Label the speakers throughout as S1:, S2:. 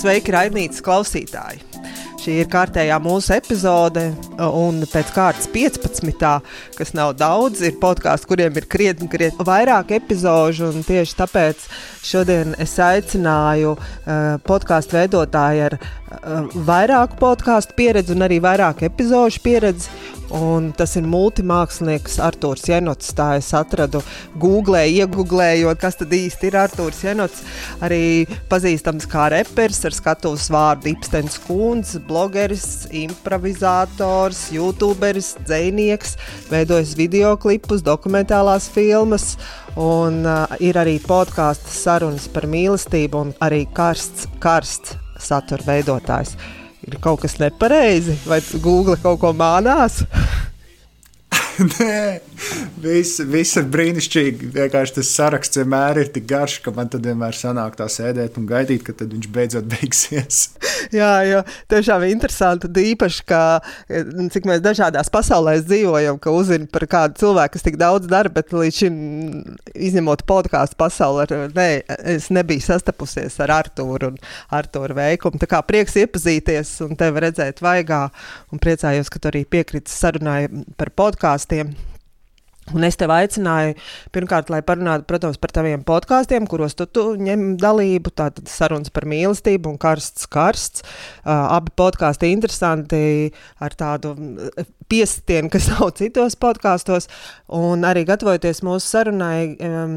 S1: Sveiki, raidītas klausītāji! Šī ir kārtējā mūsu epizode, un pēc kārtas 15. kas nav daudz, ir podkāsts, kuriem ir krietni, krietni vairāk epizodu. Tieši tāpēc šodien es aicināju uh, podkāstu veidotāju ar uh, vairāku podkāstu pieredzi un arī vairāk epizodu pieredzi. Un tas ir multimākslinieks Arthurs Jenots. Tā es atradu Google, iegūlējot, kas tad īsti ir Arthurs Jenots. Arī pazīstams kā reperis ar skatuves vārdu Ipstens Kunds, blogeris, improvizators, youtuberis, dzēnieks, veidojis video klipus, dokumentālās filmas. Un uh, ir arī podkāstu sarunas par mīlestību un arī karsts, karsts satura veidotājs ir kaut kas nepareizi, vai Google kaut ko mānās?
S2: Nē, viss, viss ir brīnišķīgi. Vienkārši tas saraksts vienmēr ir tik garš, ka man tad vienmēr sanāk tā sēdēt un gaidīt, ka viņš beidzot beigsies.
S1: Jā, jo tiešām interesanti, īpaši, ka cik mēs dažādās pasaulēs dzīvojam, ka uzzina par kādu cilvēku, kas tik daudz dara, bet līdz šim, izņemot podkāstu pasauli, ne, es nebiju sastapusies ar Artūru un Artūru veikumu. Tā kā prieks iepazīties un tevi redzēt vaigā, un priecājos, ka tu arī piekriti sarunai par podkāstu podkāstiem. Un es tevi aicināju, pirmkārt, lai parunātu, protams, par taviem podkāstiem, kuros tu, tu ņem dalību. Tātad sarunas par mīlestību un karsts, karsts. Uh, abi podkāsti interesanti ar tādu piestienu, kas nav citos podkāstos. Un arī gatavojoties mūsu sarunai, um,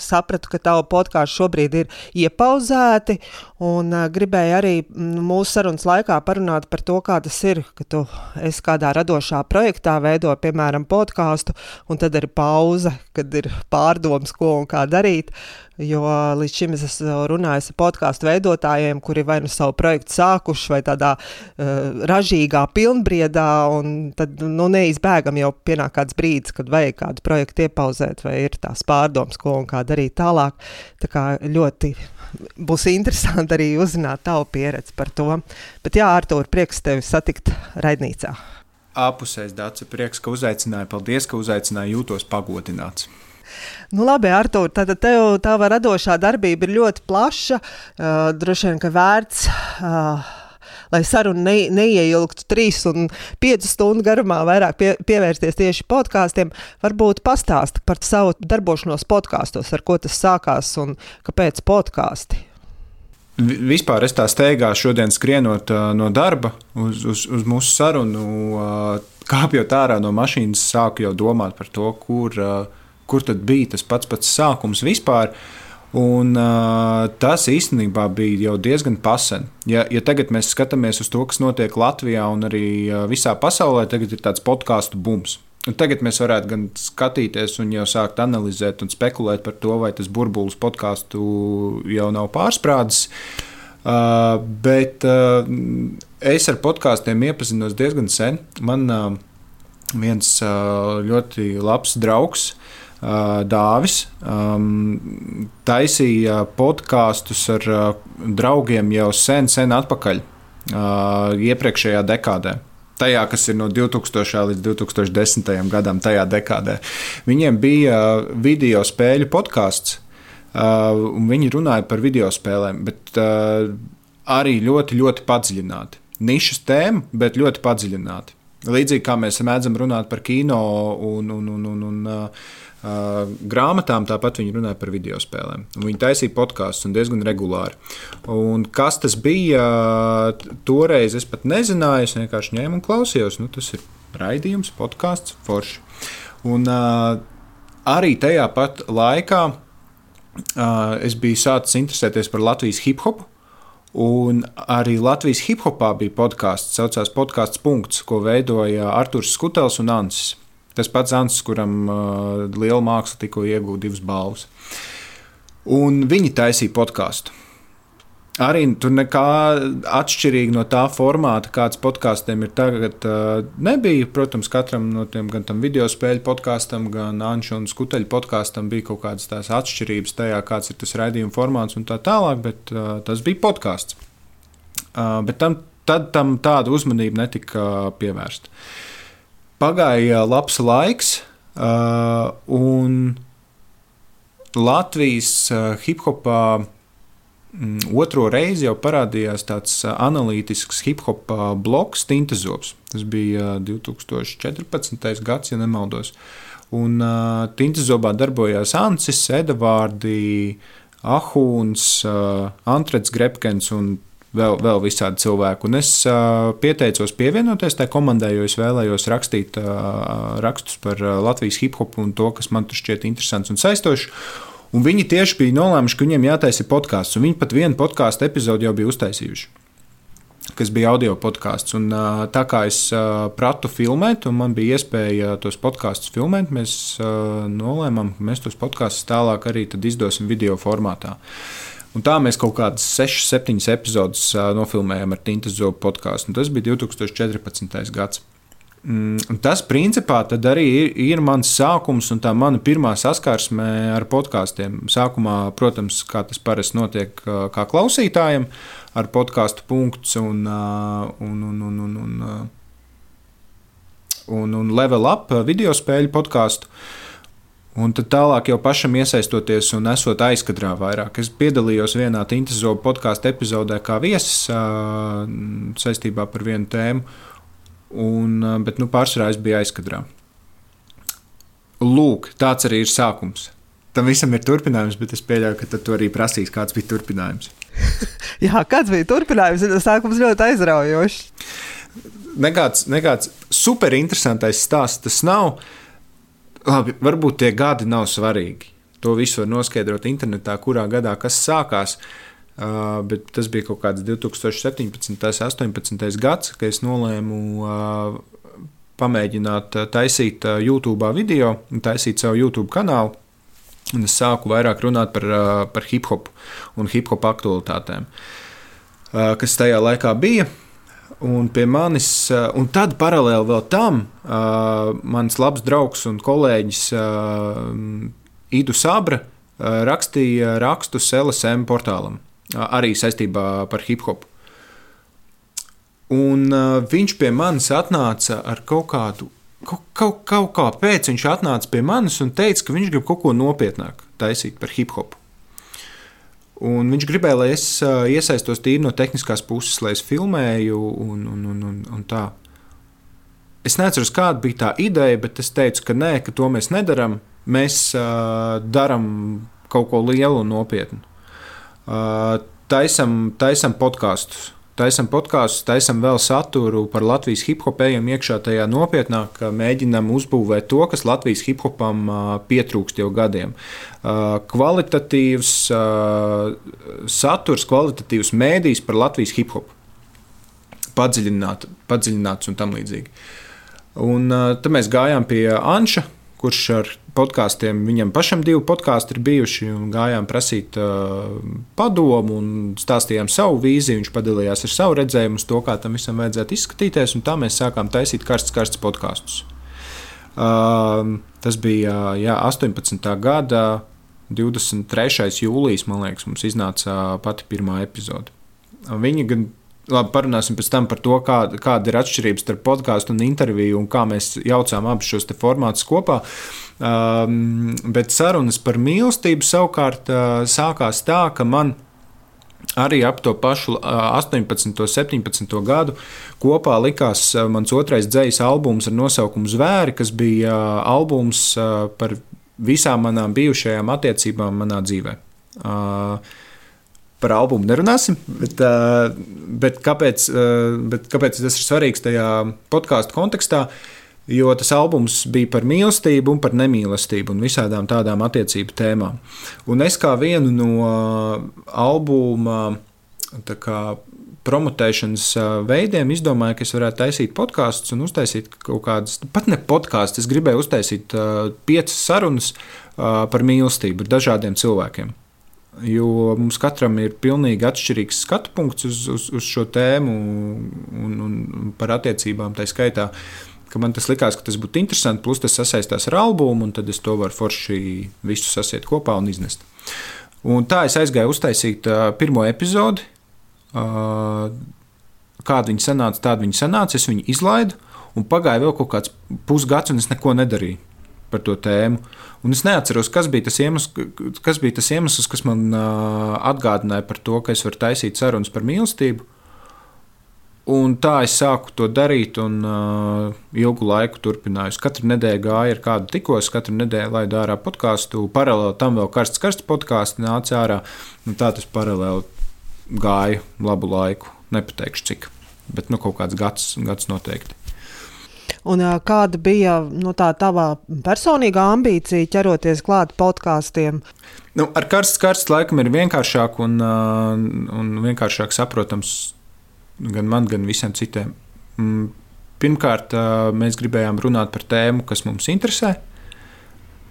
S1: sapratu, ka tavu podkāstu šobrīd ir iepauzēti. Un uh, gribēju arī mūsu sarunas laikā parunāt par to, kā tas ir, ka tu esi kādā radošā projektā, veido, piemēram, podkāstu tad ir pauze, kad ir pārdoms, ko un kā darīt. Jo līdz šim es esmu runājis ar podkāstu veidotājiem, kuri vai nu savu projektu sākuši, vai tādā uh, ražīgā pilnbriedā, un tad nu, neizbēgam jau pienāk kāds brīdis, kad vajag kādu projektu iepauzēt, vai ir tās pārdomas, ko un kā darīt tālāk. Tā kā ļoti būs interesanti arī uzzināt tavu pieredzi par to. Bet jā, Artur, prieks tevi satikt raidnīcā
S2: apusējs Dārts. Prieks, ka uzaicināja. Paldies, ka uzaicināja. Jūtos pagodināts.
S1: Nu, labi, Artur, tad tev tava radošā darbība ir ļoti plaša. Uh, droši vien, ka vērts. Uh, lai saruna ne, neieilgtu trīs un piecu stundu garumā, vairāk pie, pievērsties tieši podkāstiem, varbūt pastāst par savu darbošanos podkāstos, ar ko tas sākās un kāpēc podkāsti.
S2: Vispār es tā steigā šodien skrienot no darba uz, uz, uz mūsu sarunu, kāpjot ārā no mašīnas, sāku jau domāt par to, kur, kur tad bija tas pats pats sākums vispār. Un, uh, tas īstenībā bija jau diezgan pasen. Ja, ja tagad mēs skatāmies uz to, kas notiek Latvijā un arī visā pasaulē, tagad ir tāds podkāstu bums. Un tagad mēs varētu gan skatīties un jau sākt analizēt un spekulēt par to, vai tas burbulis podkāstu jau nav pārsprādzis. Uh, bet uh, es ar podkāstiem iepazinos diezgan sen. Man uh, viens uh, ļoti labs draugs. Uh, Dāvis um, taisīja podkāstus ar uh, draugiem jau sen, sen atpakaļ, uh, iepriekšējā dekādē tajā, kas ir no 2000. līdz 2010. gadam, tajā dekādē. Viņiem bija uh, video spēļu podkāsts, uh, un viņi runāja par video spēlēm, bet uh, arī ļoti, ļoti padziļināti. Nišas tēma, bet ļoti padziļināti. Līdzīgi kā mēs mēdzam runāt par kino un, un, un, un, un uh, Uh, grāmatām, tāpat viņi runāja par video spēlēm. Viņi taisīja podkāstus diezgan regulāri. Un kas tas bija, toreiz es pat nezināju. Es vienkārši ņēmu un klausījos. Nu, tas ir raidījums, podkāsts, forši. Un uh, arī tajā pat laikā uh, es biju sācis interesēties par Latvijas hip hopu. Un arī Latvijas hip hopā bija podkāsts, kas saucās Podkāsts Punkts, ko veidoja Arthurs Skutels un Ansis. Tas pats Ants, kuram uh, liela māksla tikko iegūta divas balvas. Un viņi taisīja podkāstu. Arī tur nekā atšķirīgi no tā formāta, kāds podkāstiem ir tagad, uh, nebija. Protams, katram no tiem, gan tam video spēļu podkāstam, gan Anča un Skuteļa podkāstam, bija kaut kādas tās atšķirības tajā, kāds ir tas raidījuma formāts un tā tālāk, bet uh, tas bija podkāsts. Uh, bet tam, tad tam tāda uzmanība netika pievērsta. Pagāja labs laiks, un Latvijas hip hopā mm, otro reizi jau parādījās tāds analītisks hip hop bloks Tintezobs. Tas bija 2014. gads, ja nemaldos. Un uh, Tintezobā darbojās Ancis, Edvardi, Ahūns, uh, Antrets Grepkens un vēl, vēl visādi cilvēki. Un es uh, pieteicos pievienoties tai komandai, jo es vēlējos rakstīt uh, rakstus par Latvijas hip hop un to, kas man tur šķiet interesants un saistošs. Un viņi tieši bija nolēmuši, ka viņiem jātaisa podkāsts, un viņi pat vienu podkāstu epizodi jau bija uztaisījuši kas bija audio podkāsts. Un, tā kā es pratu filmēt, un man bija iespēja tos podkāstus filmēt, mēs nolēmām, ka mēs tos podkāstus tālāk arī izdosim video formātā. Un tā mēs kaut kādas 6, 7 epizodus nofilmējām ar Tintas Zobu podkāstu. Tas bija 2014. gads. Mm, tas, principā, arī ir, ir mans sākums un tā mana pirmā saskarsme ar podkāstiem. Sākumā, protams, kā tas parasti notiek, kā klausītājiem, ar podkāstu punkts un, un, un, un, un, un, un, un level up video spēļu podkāstu. Un tad tālāk jau pašam iesaistoties un esot aizkadrā vairāk. Es piedalījos vienā Tintazoba podkāstu epizodē kā viesis saistībā par vienu tēmu, un, bet nu, pārsvarā es biju aizkadrā. Lūk, tāds arī ir sākums. Tam visam ir turpinājums, bet es pieļauju, ka tu arī prasīs, kāds bija turpinājums.
S1: Jā, kāds bija turpinājums? Sākums ļoti aizraujošs.
S2: Nekāds, nekāds superinteresantais stāsts tas nav. Uh, Labi, varbūt tie gadi nav svarīgi. To visu var noskaidrot internetā, kurā gadā kas sākās. Uh, bet tas bija kaut kāds 2017. un 2018. gads, kad es nolēmu uh, pamēģināt taisīt uh, YouTube video, taisīt savu YouTube kanālu. Un es sāku vairāk runāt par, par hip hop un hip hop aktualitātēm, kas tajā laikā bija. Un pie manis, un tad paralēli vēl tam, uh, mans labs draugs un kolēģis uh, Idu Sabra uh, rakstīja rakstus LSM portālam, uh, arī saistībā par hip hop. Un uh, viņš pie manis atnāca ar kaut kādu, kaut, kaut, kaut kā pēc viņš atnāca pie manis un teica, ka viņš grib kaut ko nopietnāku taisīt par hip hop. Un viņš gribēja, lai es iesaistos tīri no tehniskās puses, lai es filmēju un, un, un, un, un tā. Es neatceros, kāda bija tā ideja, bet es teicu, ka nē, ka to mēs nedarām. Mēs uh, darām kaut ko lielu un nopietnu. Uh, taisam, taisam podkāstus taisam podkāstus, taisam vēl saturu par Latvijas hip hop, ejam iekšā tajā nopietnāk, mēģinam uzbūvēt to, kas Latvijas hip hopam pietrūkst jau gadiem. Kvalitatīvs saturs, kvalitatīvs mēdījis par Latvijas hip hop. Padziļināt, padziļināts un tam līdzīgi. Un tad mēs gājām pie Anša, kurš ar podkāstiem, viņam pašam divi podkāsti ir bijuši, un gājām prasīt uh, padomu un stāstījām savu vīziju. Viņš padalījās ar savu redzējumu to, kā tam visam vajadzētu izskatīties, un tā mēs sākām taisīt karstus, karstus podkāstus. Uh, tas bija jā, 18. gada 23. jūlijas, man liekas, mums iznāca pati pirmā epizode. Viņi gan Labi, parunāsim pēc tam par to, kāda, kāda ir atšķirība starp podkāstu un interviju un kā mēs jaucām abus šos formātus kopā. Um, bet sarunas par mīlestību savukārt uh, sākās tā, ka man arī ap to pašu 18, 17 gadu kopā likās mans otrais dzīslis albums ar nosaukumu Zvēri, kas bija albums par visām manām bijušajām attiecībām manā dzīvē. Uh, par albumu nerunāsim, bet, uh, bet, kāpēc, uh, bet kāpēc tas ir svarīgs tajā podkāstu kontekstā? Jo tas albums bija par mīlestību, un par nemīlestību un visādām tādām attiecību tēmām. Un es kā vienu no albuma kā, promotēšanas veidiem izdomāju, ka es varētu taisīt podkāstus un uztaisīt kaut kādas, pat ne podkāstus, es gribēju uztaisīt piecas sarunas par mīlestību ar dažādiem cilvēkiem. Jo mums katram ir pilnīgi atšķirīgs skatu punkts uz, uz, uz šo tēmu un, un par attiecībām. Tā skaitā, ka man tas likās, ka tas būtu interesanti, plus tas sasaistās ar albumu, un tad es to varu forši visu sasiet kopā un iznest. Un tā es aizgāju uztaisīt pirmo epizodi. Kāda viņa sanāca, tāda viņa sanāca. Es viņu izlaidu, un pagāja vēl kaut kāds pusgads, un es neko nedarīju par to tēmu. Un es neatceros, kas bija tas iemesls, kas, bija tas iemesls, kas man uh, atgādināja par to, ka es varu taisīt sarunas par mīlestību. Un tā es sāku to darīt, un uh, ilgu laiku turpināju. Katru nedēļu gāju ar kādu tikos, katru nedēļu laidu ārā podkāstu. Paralēli tam vēl karsts, karsts podkāsts nāca ārā. Tā tas paralēli gāja labu laiku. Nepateikšu cik, bet nu, kaut kāds gads, gads noteikti.
S1: Un, kāda bija nu, tā tava personīgā ambīcija ķeroties klāt podkāstiem?
S2: Nu, ar karsts, karsts laikam ir vienkāršāk un, un vienkāršāk saprotams gan man, gan visiem citiem. Mm, pirmkārt, mēs gribējām runāt par tēmu, kas mums interesē.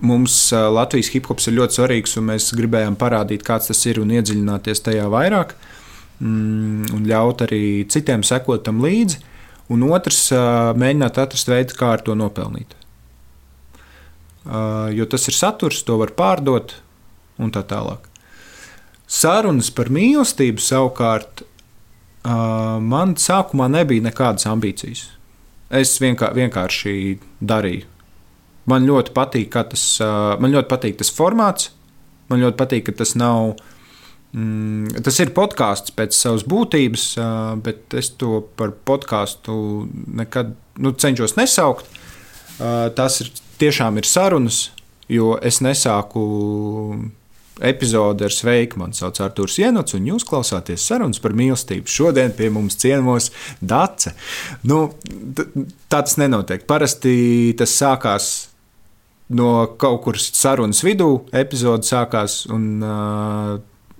S2: Mums Latvijas hip hops ir ļoti svarīgs, un mēs gribējām parādīt, kāds tas ir un iedziļināties tajā vairāk, mm, un ļaut arī citiem sekot tam līdzi. Un otrs, mēģināt atrast veidu, kā ar to nopelnīt. Jo tas ir saturs, to var pārdot un tā tālāk. Sarunas par mīlestību savukārt man sākumā nebija nekādas ambīcijas. Es vienkā, vienkārši darīju. Man ļoti patīk, tas, man ļoti patīk tas formāts. Man ļoti patīk, ka tas nav Mm, tas ir podkāsts pēc savas būtības, bet es to par podkāstu nekad nu, cenšos nesaukt. Tas ir tiešām ir sarunas, jo es nesāku epizodi ar sveiku. Mani sauc Arthurs Jenots, un jūs klausāties sarunas par mīlestību. Šodien pie mums ciemos Dace. Nu, tā tas nenotiek. Parasti tas sākās no kaut kuras sarunas vidū, epizode sākās. Un, uh,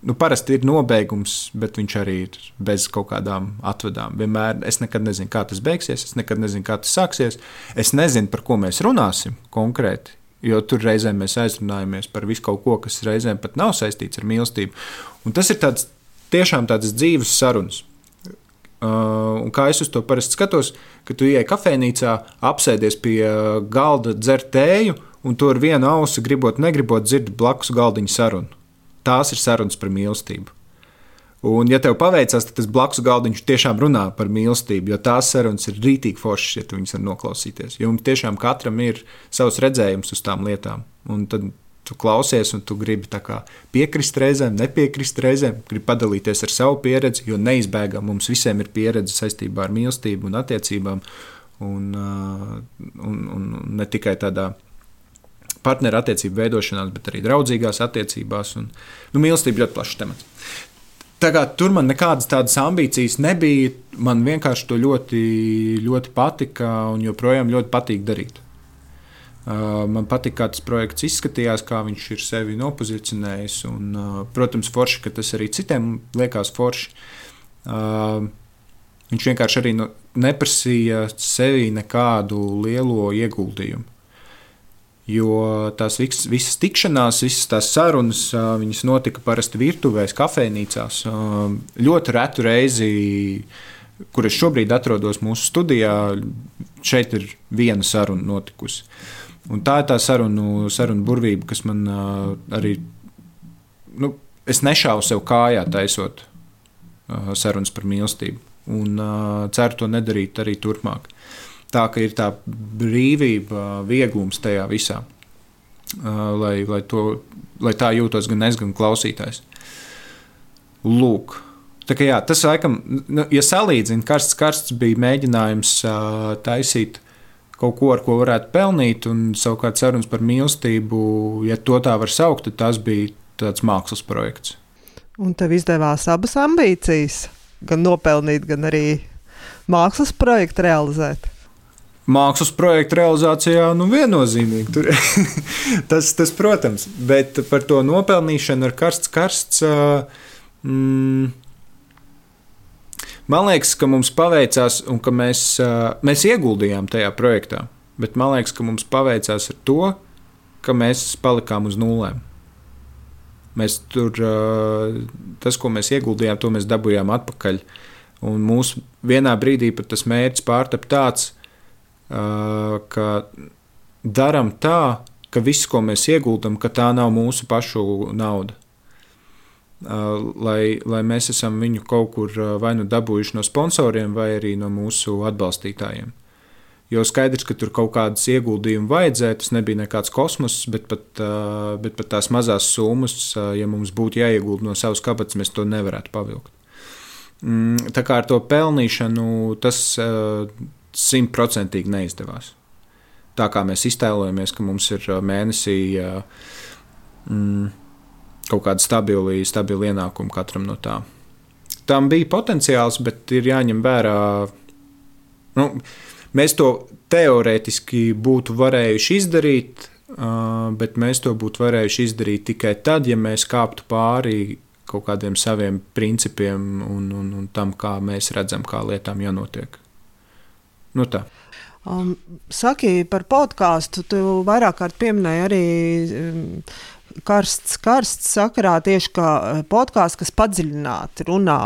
S2: nu, parasti ir nobeigums, bet viņš arī ir bez kaut kādām atvedām. Vienmēr es nekad nezinu, kā tas beigsies, es nekad nezinu, kā tas sāksies. Es nezinu, par ko mēs runāsim konkrēti. Jo tur reizēm mēs aizrunājamies par visu kaut ko, kas reizēm pat nav saistīts ar mīlestību. Un tas ir tāds, tiešām tāds dzīves sarunas. Uh, un kā es uz to parasti skatos, kad tu ienāc kafejnīcā, apsēdies pie galda, dzer tēju, un tu ar vienu ausi gribot, negribot dzird blakus galdiņa sarunu tās ir sarunas par mīlestību. Un, ja tev paveicās, tad tas blakus galdiņš tiešām runā par mīlestību, jo tās sarunas ir rītīgi foršas, ja tu viņus vari noklausīties. Jo tiešām katram ir savs redzējums uz tām lietām. Un tad tu klausies, un tu gribi piekrist reizēm, nepiekrist reizēm, gribi padalīties ar savu pieredzi, jo neizbēgami mums visiem ir pieredze saistībā ar mīlestību un attiecībām. Un, un, un ne tikai tādā partneru attiecību veidošanās, bet arī draudzīgās attiecībās. Un, nu, mīlestība ļoti plašs temats. Tagad tur man nekādas tādas ambīcijas nebija. Man vienkārši to ļoti, ļoti patika un joprojām ļoti patīk darīt. Uh, man patīk, kā tas projekts izskatījās, kā viņš ir sevi nopozicionējis. Un, uh, protams, forši, ka tas arī citiem liekas forši. Uh, viņš vienkārši arī no, neprasīja sevī nekādu lielo ieguldījumu. Jo tās visas, visas tikšanās, visas tās sarunas, viņas notika parasti virtuvēs, kafejnīcās. Ļoti retu reizi, kur es šobrīd atrodos mūsu studijā, šeit ir viena saruna notikusi. Un tā ir tā sarunu, sarunu burvība, kas man arī. Nu, es nešāvu sev kājā, taisot sarunas par mīlestību. Un ceru to nedarīt arī turpmāk tā ka ir tā brīvība, vieglums tajā visā. Lai, lai, to, lai tā jūtos gan es, gan klausītājs. Lūk, tā kā jā, tas laikam, nu, ja salīdzina, karsts, karsts bija mēģinājums uh, taisīt kaut ko, ar ko varētu pelnīt, un savukārt sarunas par mīlestību, ja to tā var saukt, tad tas bija tāds mākslas projekts.
S1: Un tev izdevās abas ambīcijas, gan nopelnīt, gan arī mākslas projektu realizēt
S2: mākslas projekta realizācijā nu, viennozīmīgi. Tur, tas, tas, protams, bet par to nopelnīšanu ar karsts, karsts. Mm, man liekas, ka mums paveicās un ka mēs, mēs ieguldījām tajā projektā. Bet man liekas, ka mums paveicās ar to, ka mēs palikām uz nulēm. Mēs tur, tas, ko mēs ieguldījām, to mēs dabūjām atpakaļ. Un mūsu vienā brīdī pat tas mērķis pārtapa tāds, ka darām tā, ka viss, ko mēs ieguldam, ka tā nav mūsu pašu nauda. Lai, lai mēs esam viņu kaut kur vai nu dabūjuši no sponsoriem, vai arī no mūsu atbalstītājiem. Jo skaidrs, ka tur kaut kādas ieguldījumus vajadzēja, tas nebija nekāds kosmos, bet pat, bet pat tās mazās summas, ja mums būtu jāiegulda no savas kabatas, mēs to nevarētu pavilkt. Mm, tā kā ar to pelnīšanu tas simtprocentīgi neizdevās. Tā kā mēs iztēlojamies, ka mums ir mēnesī mm, kaut kāda stabila, stabila ienākuma katram no tā. Tam bija potenciāls, bet ir jāņem vērā. Nu, mēs to teorētiski būtu varējuši izdarīt, bet mēs to būtu varējuši izdarīt tikai tad, ja mēs kāptu pāri kaut kādiem saviem principiem un, un, un tam, kā mēs redzam, kā lietām jānotiek. Nu tā.
S1: Um, saki par podkāstu. Tu vairāk kārt pieminēji arī um, karsts, karsts sakarā tieši kā eh, podkāsts, kas padziļināti runā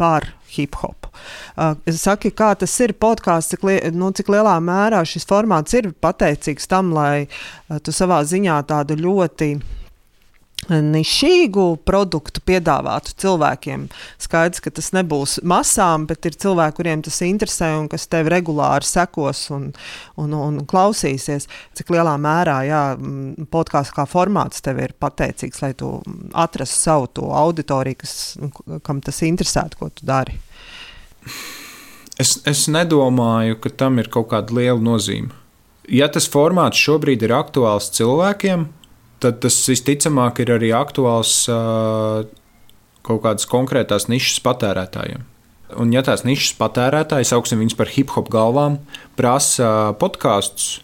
S1: par hip hop. Uh, saki, kā tas ir podkāsts, cik, li, nu, cik lielā mērā šis formāts ir pateicīgs tam, lai uh, tu savā ziņā tādu ļoti nišīgu produktu piedāvātu cilvēkiem. Skaidrs, ka tas nebūs masām, bet ir cilvēki, kuriem tas interesē un kas tev regulāri sekos un, un, un klausīsies. Cik lielā mērā jā, podkāsts kā formāts tev ir pateicīgs, lai tu atrastu savu to auditoriju, kas, kam tas interesētu, ko tu dari.
S2: Es, es nedomāju, ka tam ir kaut kāda liela nozīme. Ja tas formāts šobrīd ir aktuāls cilvēkiem, tad tas visticamāk ir arī aktuāls kaut kādas konkrētās nišas patērētājiem. Un, ja tās nišas patērētāji, sauksim viņus par hip hop galvām, prasa podkāstus,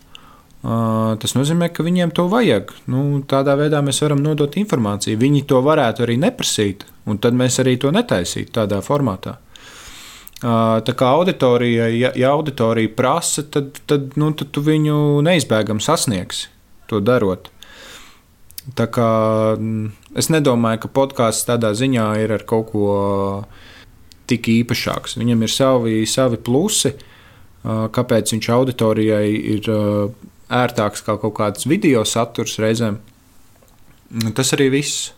S2: tas nozīmē, ka viņiem to vajag. Nu, tādā veidā mēs varam nodot informāciju. Viņi to varētu arī neprasīt, un tad mēs arī to netaisītu tādā formātā. Tā kā auditorija, ja, ja auditorija prasa, tad, tad, nu, tad tu viņu neizbēgami sasniegsi to darot. Tā kā mm, es nedomāju, ka podkāsts tādā ziņā ir ar kaut ko tik īpašāks. Viņam ir savi, savi plusi, kāpēc viņš auditorijai ir ērtāks kā kaut kāds video saturs reizēm. Tas arī viss.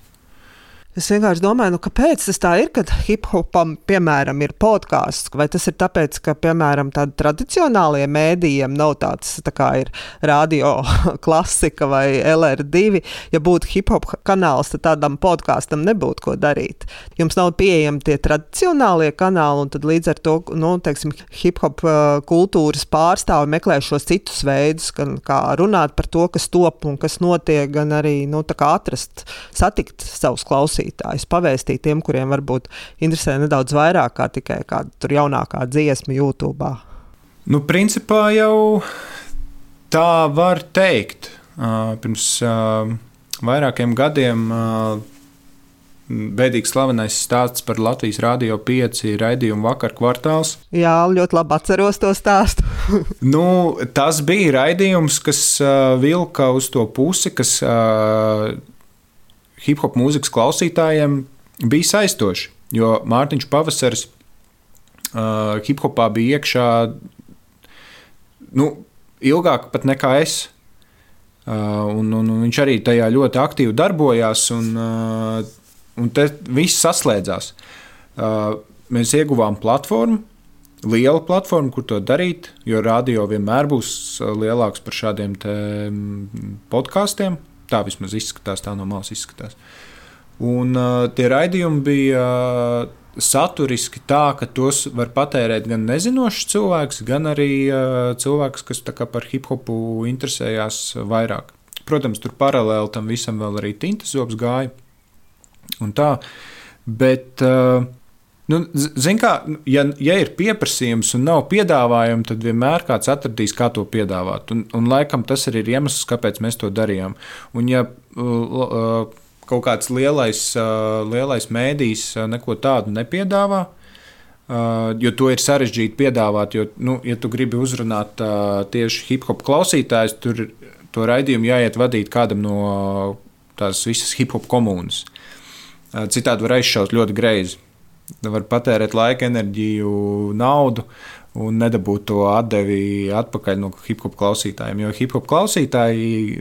S1: Es vienkārši domāju, nu, kāpēc tas tā ir, kad hip hopam, piemēram, ir podkāsts. Vai tas ir tāpēc, ka, piemēram, tādi tradicionālie mēdījiem nav tāds tā kā ir radio klasika vai LR2. Ja būtu hip hop kanāls, tad tādam podkāstam nebūtu ko darīt. Jums nav pieejami tie tradicionālie kanāli, un tad līdz ar to, nu, teiksim, hip hop uh, kultūras pārstāvi meklē šos citus veidus, gan kā runāt par to, kas top un kas notiek, gan arī, nu, tā kā atrast, satikt savus klausītājus klausītājus, pavēstīt tiem, kuriem varbūt interesē nedaudz vairāk kā tikai kāda jaunākā dziesma YouTube.
S2: Nu, principā jau tā var teikt. Pirms vairākiem gadiem Bēdīgs slavenais stāsts par Latvijas Rādio 5 raidījumu vakar kvartāls.
S1: Jā, ļoti labi atceros to stāstu.
S2: nu, tas bija raidījums, kas uh, vilka uz to pusi, kas uh, hip hop mūzikas klausītājiem bija saistoši. Jo Mārtiņš Pavasaris uh, hip hopā bija iekšā nu, ilgāk pat nekā es. Uh, un, un, un viņš arī tajā ļoti aktīvi darbojās, un, uh, un te viss saslēdzās. Uh, mēs ieguvām platformu, liela platforma, kur to darīt, jo radio vienmēr būs lielāks par šādiem podkāstiem. Tā vismaz izskatās, tā no malas izskatās. Un uh, tie raidījumi bija uh, saturiski tā, ka tos var patērēt gan nezinošs cilvēks, gan arī uh, cilvēks, kas par hip hopu interesējās vairāk. Protams, tur paralēli tam visam vēl arī tintas zobs gāja. Un tā, bet uh, Nu, Ziniet, kā, ja, ja ir pieprasījums un nav piedāvājuma, tad vienmēr kāds atradīs, kā to piedāvāt. Un, un laikam tas arī ir iemesls, kāpēc mēs to darījām. Un, ja uh, kaut kāds lielais, uh, lielais mēdījis neko tādu nepiedāvā, Uh, jo to ir sarežģīti piedāvāt. Jo, nu, ja tu gribi uzrunāt uh, tieši hip hop klausītājus, tur to raidījumu jāiet vadīt kādam no tās visas hip hop komunas. Uh, citādi var aizšaut ļoti greizi var patērēt laika, enerģiju, naudu un nedabūt to atdevi atpakaļ no hip hop klausītājiem. Jo hip hop klausītāji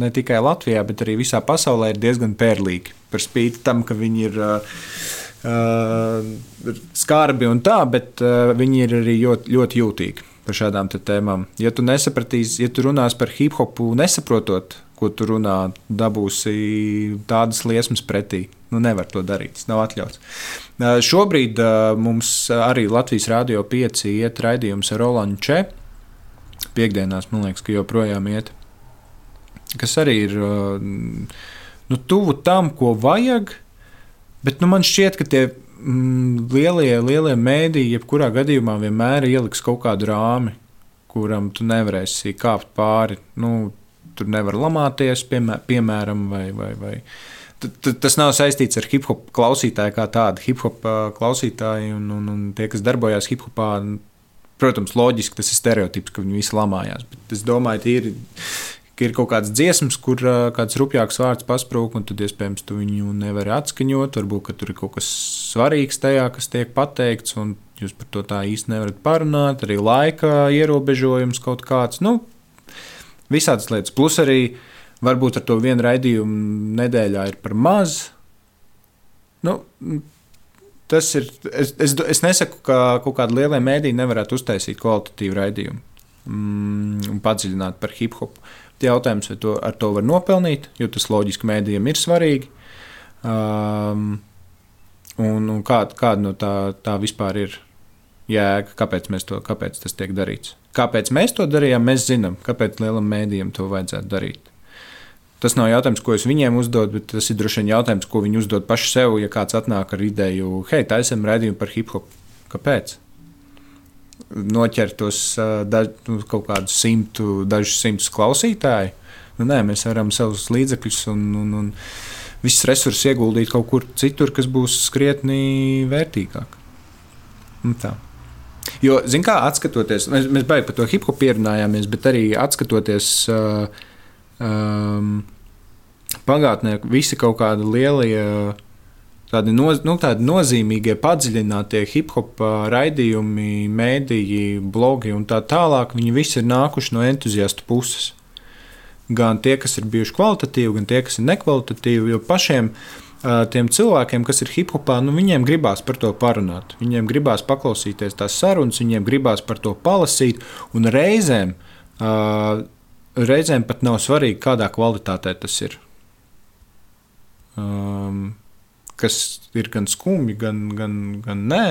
S2: ne tikai Latvijā, bet arī visā pasaulē ir diezgan pērlīgi. Par spīti tam, ka viņi ir. Uh, skarbi un tā, bet uh, viņi ir arī ļoti, ļoti jūtīgi. par šādām tēmām. Ja tu nesapratīsi, ja tu runās par hip hopu, nesaprotot, ko tu runā, dabūsi tādas liesmas pretī. Nu, nevar to darīt, tas nav atļauts. Šobrīd mums arī Latvijas Rādio 5 iet raidījums ar Rolandu Če. Piektdienās, man liekas, ka joprojām iet. Kas arī ir nu, tuvu tam, ko vajag. Bet nu, man šķiet, ka tie mm, lielie, lielie mēdīji, jebkurā gadījumā, vienmēr ieliks kaut kādu rāmi, kuram tu nevarēsi kāpt pāri. Nu, tur nevar lamāties, piemēr, piemēram, vai. vai, vai. Tas nav saistīts ar hip hop klausītāju kā tādu. Hip hop klausītāji un, un, un tie, kas darbojās hip hopā, protams, loģiski tas ir stereotips, ka viņi visi lamājās. Bet es domāju, ka ir ir kaut kāds dziesmas, kur uh, kāds rupjāks vārds pasprūk, un tad iespējams tu viņu nevari atskaņot. Varbūt tur ir kaut kas svarīgs tajā, kas tiek pateikts, jūs par to tā īsti nevarat parunāt. Arī laika ierobežojums kaut kāds. Nu, visādas lietas. Plus arī varbūt ar to vienu raidījumu nedēļā ir par maz. Nu, tas ir. Es, es, es nesaku, ka kaut kāda liela mēdīņa nevarētu uztaisīt kvalitatīvu raidījumu mm, un padziļināt par hip hopu. Jautājums, vai to, ar to var nopelnīt, jo tas loģiski mēdījiem ir svarīgi. Um, un, un kāda, kāda no tā, tā vispār ir jēga, kāpēc, to, kāpēc tas tiek darīts? Kāpēc mēs to darījām, mēs zinām, kāpēc lielam mēdījam to vajadzētu darīt. Tas nav jautājums, ko es viņiem uzdodu, bet tas ir droši vien jautājums, ko viņi uzdod paši sev. Ja kāds atnāk ar ideju, hei, taisam redzējumu par hip hop, kāpēc? noķert tos daž, nu, kaut kādus simtu, dažus simtus klausītāju. Nu, nē, mēs varam savus līdzekļus un, un, un visus resursus ieguldīt kaut kur citur, kas būs krietni vērtīgāk. Un tā. Jo, zināmā kā atskatoties, mēs, mēs baigi par to hip hop pierunājāmies, bet arī atskatoties uh, um, pagātnē, visi kaut kādi lielie. Uh, tādi, noz, nu, tādi nozīmīgie, padziļinātie hip hop raidījumi, mēdīji, blogi un tā tālāk, viņi visi ir nākuši no entuziastu puses. Gan tie, kas ir bijuši kvalitatīvi, gan tie, kas ir nekvalitatīvi. Jo pašiem tiem cilvēkiem, kas ir hip hopā, nu, viņiem gribās par to parunāt. Viņiem gribās paklausīties tās sarunas, viņiem gribās par to palasīt. Un reizēm, reizēm pat nav svarīgi, kādā kvalitātē tas ir. Um, kas ir gan skumji, gan, gan, gan nē.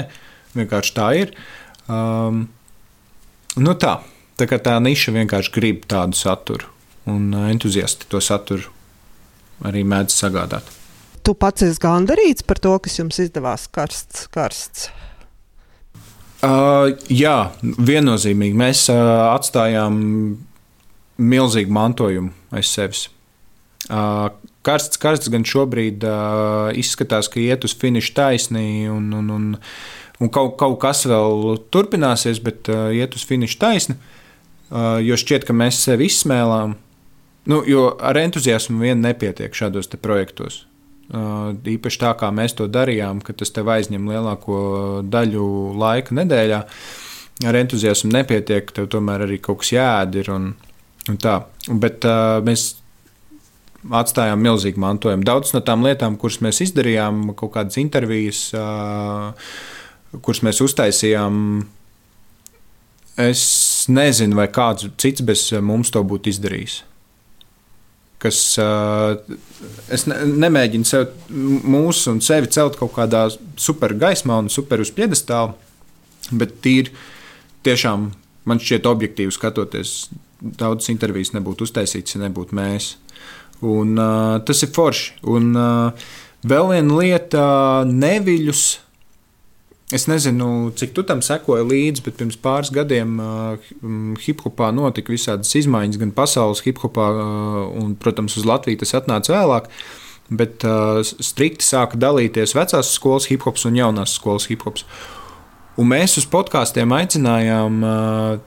S2: Vienkārši tā ir. Um, nu tā, tā kā tā niša vienkārši grib tādu saturu, un entuziasti to saturu arī mēdz sagādāt.
S1: Tu pats esi gandarīts par to, kas jums izdevās karsts. karsts.
S2: Uh, jā, viennozīmīgi. Mēs uh, atstājām milzīgu mantojumu aiz sevis. Uh, karsts, karsts gan šobrīd uh, izskatās, ka iet uz finišu taisnī un, un, un, un kaut, kaut kas vēl turpināsies, bet uh, iet uz finišu taisni. Uh, jo šķiet, ka mēs sevi izsmēlām. Nu, jo ar entuziasmu vien nepietiek šādos projektos. Īpaši tā, kā mēs to darījām, ka tas tev aizņem lielāko daļu laika nedēļā. Ar entuziasmu nepietiek, tev tomēr arī kaut kas. Un, un tā. Bet uh, mēs atstājām milzīgu mantojumu. Daudz no tām lietām, kuras mēs izdarījām, kaut kādas intervijas, kuras mēs uztaisījām, es nezinu, vai kāds cits bez mums to būtu izdarījis. Kas, es ne, nemēģinu sev, mūsu un sevi celt kaut kādā super gaismā un super uz piedestāla, bet tīri tiešām man šķiet objektīvi skatoties, daudzas intervijas nebūtu uztaisītas, ja nebūtu mēs. Un, uh, tas ir forši. Un uh, vēl viena lieta, neviļus. Es nezinu, cik tu tam sekoji līdzi, bet pirms pāris gadiem uh, hip-hopā notika visādas izmaiņas, gan pasaules hip-hopā, uh, un, protams, uz Latviju tas atnāca vēlāk. Bet uh, strikti sāka dalīties vecās skolas hip-hops un jaunās skolas hip-hops. Un mēs uz podkāstiem aicinājām uh,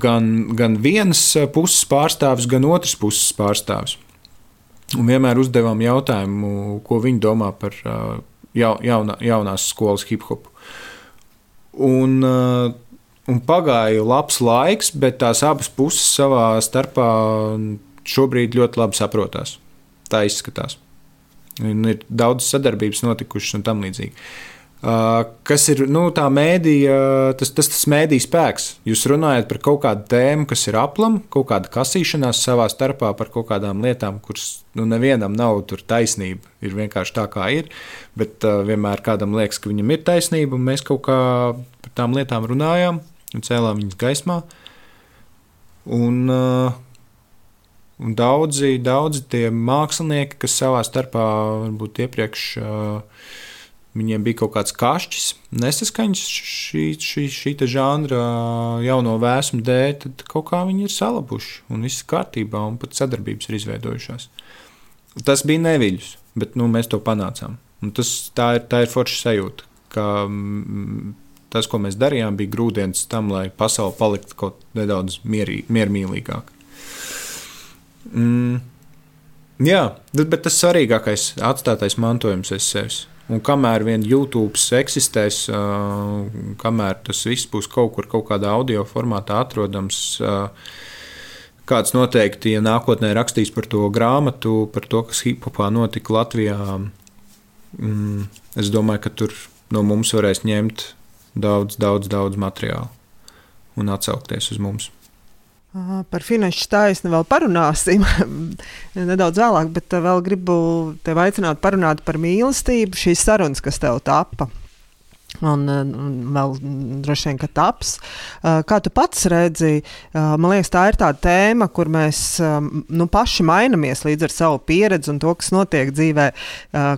S2: gan, gan vienas puses pārstāvis, gan otras puses pārstāvis. Un vienmēr uzdevām jautājumu, ko viņi domā par uh, jaunā, jaunās skolas hip hop. Un, uh, un pagāja labs laiks, bet tās abas puses savā starpā šobrīd ļoti labi saprotās. Tā izskatās. Un ir daudz sadarbības notikušas un tam līdzīgi. Kas ir nu, tā mēdīja, tas, tas, tas mēdīja spēks. Jūs runājat par kaut kādu tēmu, kas ir aplam, kaut kāda kasīšanās savā starpā par kaut kādām lietām, kuras nu, nevienam nav taisnība. Ir vienkārši tā, kā ir. Bet uh, vienmēr kādam liekas, ka viņam ir taisnība, un mēs kaut kā par tām lietām runājām un cēlām viņas gaismā. Un, uh, un daudzi, daudzi tie mākslinieki, kas savā starpā varbūt iepriekš uh, Viņiem bija kaut kāds kašķis, nesaskaņas šī, šī, šī žanra jauno vēsmu dēļ, tad kaut kā viņi ir salabuši un viss kārtībā, un pat sadarbības ir izveidojušās. Tas bija neviļus, bet nu, mēs to panācām. Un tas, tā, ir, tā ir forša sajūta, ka tas, ko mēs darījām, bija grūdienis tam, lai pasaule paliktu kaut nedaudz mierī, miermīlīgāka. Mm. Jā, bet tas svarīgākais atstātais mantojums aiz sevis. Un kamēr vien YouTube eksistēs, kamēr tas viss būs kaut kur, kaut kādā audio formātā atrodams, kāds noteikti, ja nākotnē rakstīs par to grāmatu, par to, kas hip-hopā notika Latvijā, mm, es domāju, ka tur no mums varēs ņemt daudz, daudz, daudz materiālu un atsaukties uz mums.
S1: Par finanšu taisnu vēl parunāsim nedaudz vēlāk, bet vēl gribu tevi aicināt parunāt par mīlestību, šīs sarunas, kas tev tapa. Un, un vēl droši vien, ka taps. Kā tu pats redzi, man liekas, tā ir tā tēma, kur mēs nu, paši mainamies līdz ar savu pieredzi un to, kas notiek dzīvē.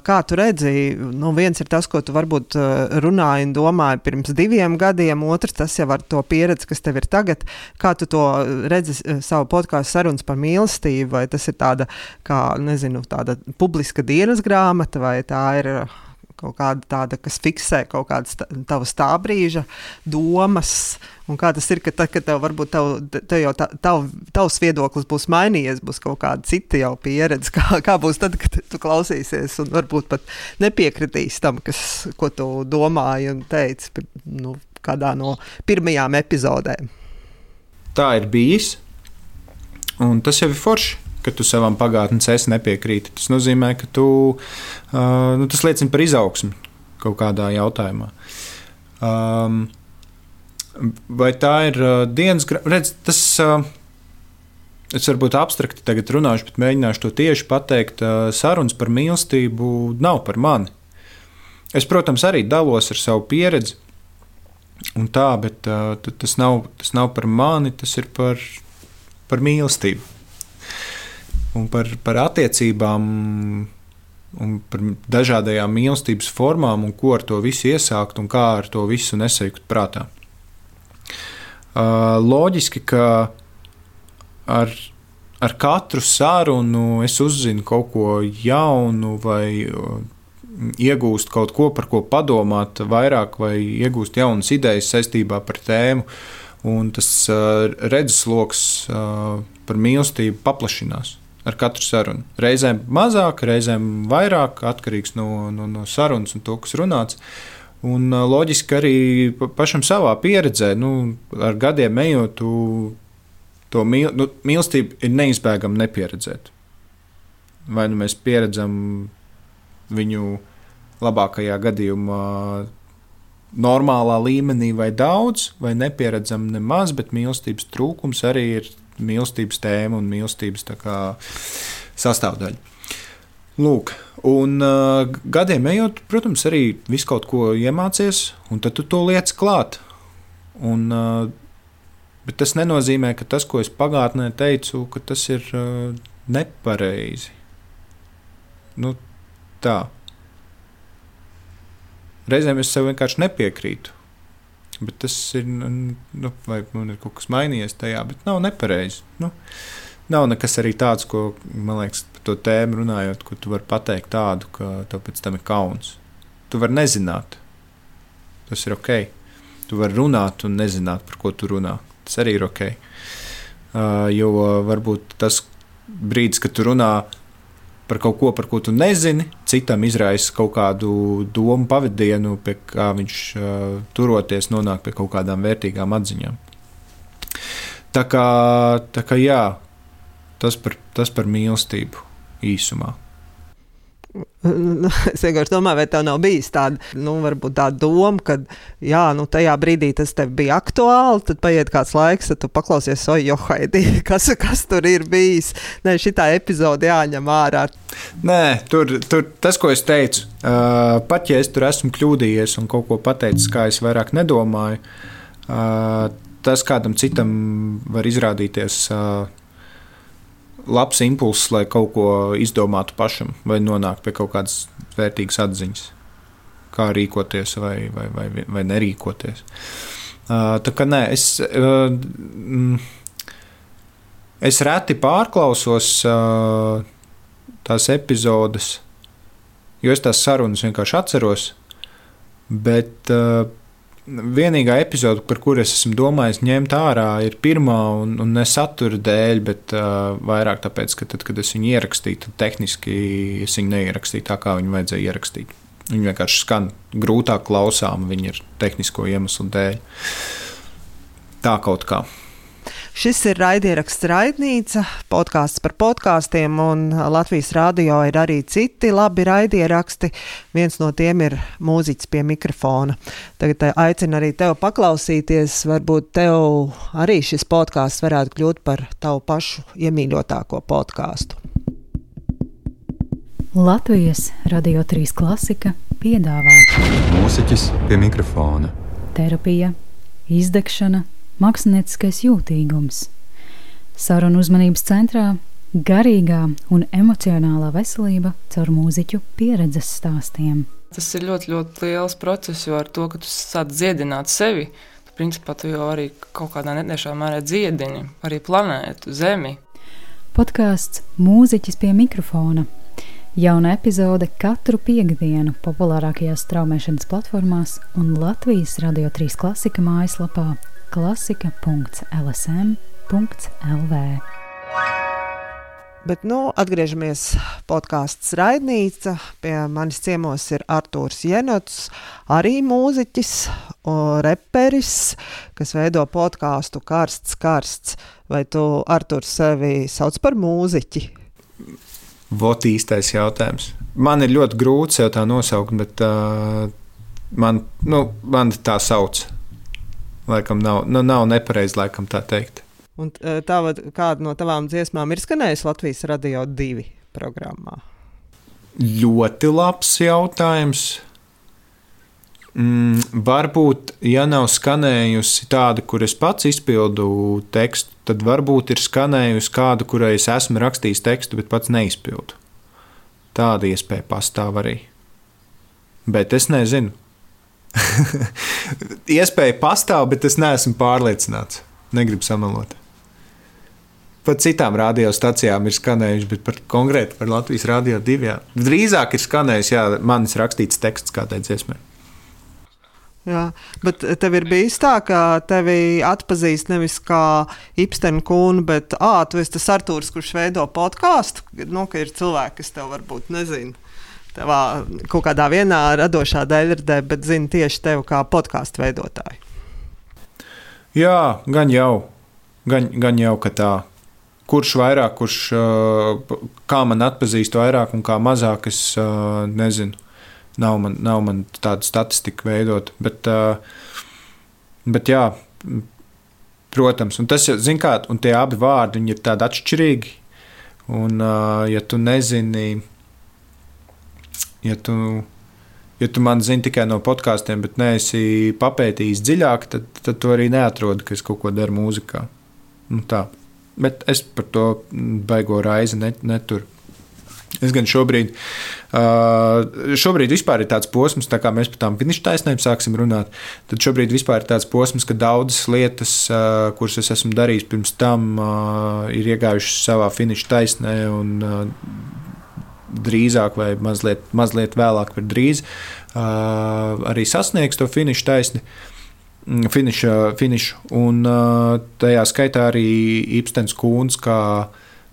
S1: Kā tu redzi, nu, viens ir tas, ko tu varbūt runāji un domāji pirms diviem gadiem, otrs tas jau ar to pieredzi, kas tev ir tagad. Kā tu to redzi savu podkāstu sarunas par mīlestību, vai tas ir tāda, kā, nezinu, tāda publiska dienas grāmata, vai tā ir kaut kāda tāda, kas fiksē kaut kādas tavas tā brīža domas. Un kā tas ir, ka tad, kad tev varbūt tev, tev jau tā, tav, tavs viedoklis būs mainījies, būs kaut kāda cita jau pieredze, kā, kā būs tad, kad tu klausīsies un varbūt pat nepiekritīs tam, kas, ko tu domāji un teici nu, kādā no pirmajām epizodēm.
S2: Tā ir bijis, un tas jau ir forši ka tu savam pagātnes es nepiekrīti. Tas nozīmē, ka tu, uh, nu, tas liecina par izaugsmu kaut kādā jautājumā. Um, vai tā ir uh, dienas grāmata? Tas uh, es varbūt abstrakti tagad runāšu, bet mēģināšu to tieši pateikt. Sarunas par mīlestību nav par mani. Es, protams, arī dalos ar savu pieredzi, un tā, bet tas, nav, tas nav par mani, tas ir par, par mīlestību un par, par attiecībām un par dažādajām mīlestības formām, un ko ar to visu iesākt un kā ar to visu nesajūt prātā. Uh, loģiski, ka ar, ar katru sarunu es uzzinu kaut ko jaunu, vai iegūst kaut ko, par ko padomāt, vairāk, vai iegūst jaunas idejas saistībā par tēmu. Un tas uh, redzesloks uh, par mīlestību paplašinās ar katru sarunu. Reizēm mazāk, reizēm vairāk, atkarīgs no, no, no sarunas un to, kas runāts. Un loģiski arī pašam savā pieredzē, nu, ar gadiem ejot, to mīl, nu, mīlestību ir neizbēgami nepieredzēt. Vai nu mēs pieredzam viņu labākajā gadījumā normālā līmenī vai daudz, vai nepieredzam nemaz, bet mīlestības trūkums arī ir mīlestības tēma un mīlestības sastāvdaļa. Lūk, un uh, gadiem ejot, protams, arī visu kaut ko iemācies, un tad tu to liec klāt. Un, uh, bet tas nenozīmē, ka tas, ko es pagātnē teicu, ka tas ir uh, nepareizi. Nu, tā. Reizēm es sev vienkārši nepiekrītu. Bet tas ir, nu, nu, vai man ir kaut kas mainījies tajā, bet nav nepareizi. Nu, nav nekas arī tāds, ko, man liekas, par to tēmu runājot, ko tu vari pateikt tādu, ka tev pēc tam ir kauns. Tu vari nezināt. Tas ir ok. Tu vari runāt un nezināt, par ko tu runā. Tas arī ir ok. Uh, jo varbūt tas brīdis, kad tu runā par kaut ko, par ko tu nezini, citam izraisa kaut kādu domu pavadienu, pie kā viņš uh, turoties, nonāk pie kaut kādām vērtīgām atziņām. Tā kā, tā kā jā, tas par, tas par mīlestību īsumā.
S1: Es vienkārši domāju, vai tev nav bijis tāda, nu, tāda doma, ka, jā, nu, tajā brīdī tas tev bija aktuāli, tad paiet kāds laiks, tad tu paklausies, oi, johaidi, kas, kas tur ir bijis. Nē, šī epizode jāņem ārā.
S2: Nē, tur, tur tas, ko es teicu, uh, pat ja es tur esmu kļūdījies un kaut ko pateicis, kā es vairāk nedomāju, uh, tas kādam citam var izrādīties. Uh, labs impulss, lai kaut ko izdomātu pašam, vai nonāktu pie kaut kādas vērtīgas atziņas, kā rīkoties vai, vai, vai, vai nerīkoties. Tā kā nē, es, es reti pārklausos tās epizodes, jo es tās sarunas vienkārši atceros. Bet uh, vienīgā epizode, par kuru es esmu domājis ņemt ārā, ir pirmā, un, un ne satura dēļ, bet uh, vairāk tāpēc, ka tad, kad es viņu ierakstīju, tad tehniski es viņu neierakstīju tā, kā viņu vajadzēja ierakstīt. Viņi vienkārši skan grūtāk klausām, viņi ir tehnisko iemeslu dēļ. Tā kaut kā.
S1: Šis ir raidieraksts Raidnīca, podkāsts par podkāstiem, un Latvijas rādio ir arī citi labi raidieraksti. Viens no tiem ir mūziķis pie mikrofona. Tagad eh, aicinu arī tevi paklausīties. Varbūt tev arī šis podkāsts varētu kļūt par tavu pašu iemīļotāko podkāstu.
S3: Latvijas Radio 3 klasika piedāvā
S4: mūziķis pie mikrofona,
S3: terapija, izdegšana mākslinieckais jūtīgums. Sarunu uzmanības centrā - garīgā un emocionālā veselība caur mūziķu pieredzes stāstiem.
S5: Tas ir ļoti, ļoti liels process, jo ar to, ka tu sāc dziedināt sevi, tu principā tu jau arī kaut kādā netiešā mērā dziedini arī planētu, Zemi.
S3: Podkāsts Mūziķis pie mikrofona. Jauna epizode katru piekdienu populārākajās straumēšanas platformās un Latvijas Radio 3 klasika mājaslapā klasika.lsm.lv.
S1: Bet, nu, atgriežamies podkāsts Raidnīca. Pie manis ciemos ir Artūrs Jenots, arī mūziķis, reperis, kas veido podkāstu Karsts, Karsts. Vai tu, Artūrs, sevi sauc par mūziķi?
S2: Vot īstais jautājums. Man ir ļoti grūti sev tā nosaukt, bet uh, man, nu, man tā sauc. Laikam nav, nu, nav nepareizi laikam tā teikt.
S1: Un e, tāda, kāda no tavām dziesmām ir skanējusi Latvijas radio divi programmā?
S2: Ļoti labs jautājums. Mm, varbūt, ja nav skanējusi tāda, kur es pats izpildu tekstu, tad varbūt ir skanējusi kāda, kurai es esmu rakstījis tekstu, bet pats neizpildu. Tāda iespēja pastāv arī. Bet es nezinu. Iespēja pastāv, bet es neesmu pārliecināts. Negribu samalot. Pat citām radiostacijām ir skanējuši, bet par konkrēti par Latvijas radio divām. Drīzāk ir skanējis, jā, manis rakstīts teksts kādai dziesmai.
S1: Jā, bet tev ir bijis tā, ka tevi atpazīst nevis kā Ipstena kūnu, bet ah, tu esi tas Artūrs, kurš veido podkāstu. Nu, ka ir cilvēki, kas tev varbūt nezina tavā kaut kādā vienā radošā daļradē, bet zinu tieši tevi kā podkāstu veidotāju.
S2: Jā, gan jau, gan, gan jau, ka tā. Kurš vairāk, kurš kā man atpazīst vairāk un kā mazāk, es nezinu. Nav man, nav man tāda statistika veidot, bet, bet jā, protams, un tas, zin kā, un tie abi vārdi ir tādi atšķirīgi. Un, ja tu nezini, ja tu, ja tu man zini tikai no podkāstiem, bet neesi papētījis dziļāk, tad, tad tu arī neatrodi, ka es kaut ko daru mūzikā. Nu, tā. Bet es par to baigo raizi net, neturu. Es gan šobrīd, šobrīd ir tāds posms, tā kā mēs par tām finiša taisnēm sāksim runāt. Tad šobrīd ir tāds posms, ka daudzas lietas, kuras es esmu darījis pirms tam, ir iegājušas savā finiša taisnē. Un, drīzāk vai mazliet, mazliet vēlāk, bet drīz arī sasniegs to finišu taisni. Finiša, finišu. Un tajā skaitā arī Ipstens Kūns, kā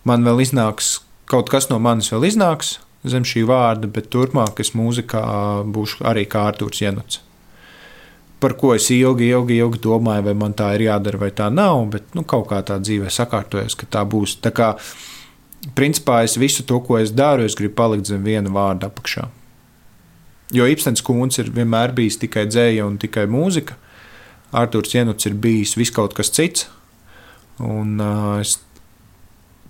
S2: man vēl iznāks, kaut kas no manis vēl iznāks zem šī vārda, bet turpmāk es mūzikā būšu arī kā Artūrs Jenots. Par ko es ilgi, ilgi, ilgi domāju, vai man tā ir jādara, vai tā nav, bet nu, kaut kā tā dzīvē sakārtojas, ka tā būs. Tā kā, principā es visu to, ko es daru, es gribu palikt zem viena vārda apakšā. Jo Ipsens Kungs ir vienmēr bijis tikai dzēja un tikai mūzika. Arthurs Jenuts ir bijis viss kaut kas cits. Un, uh, es,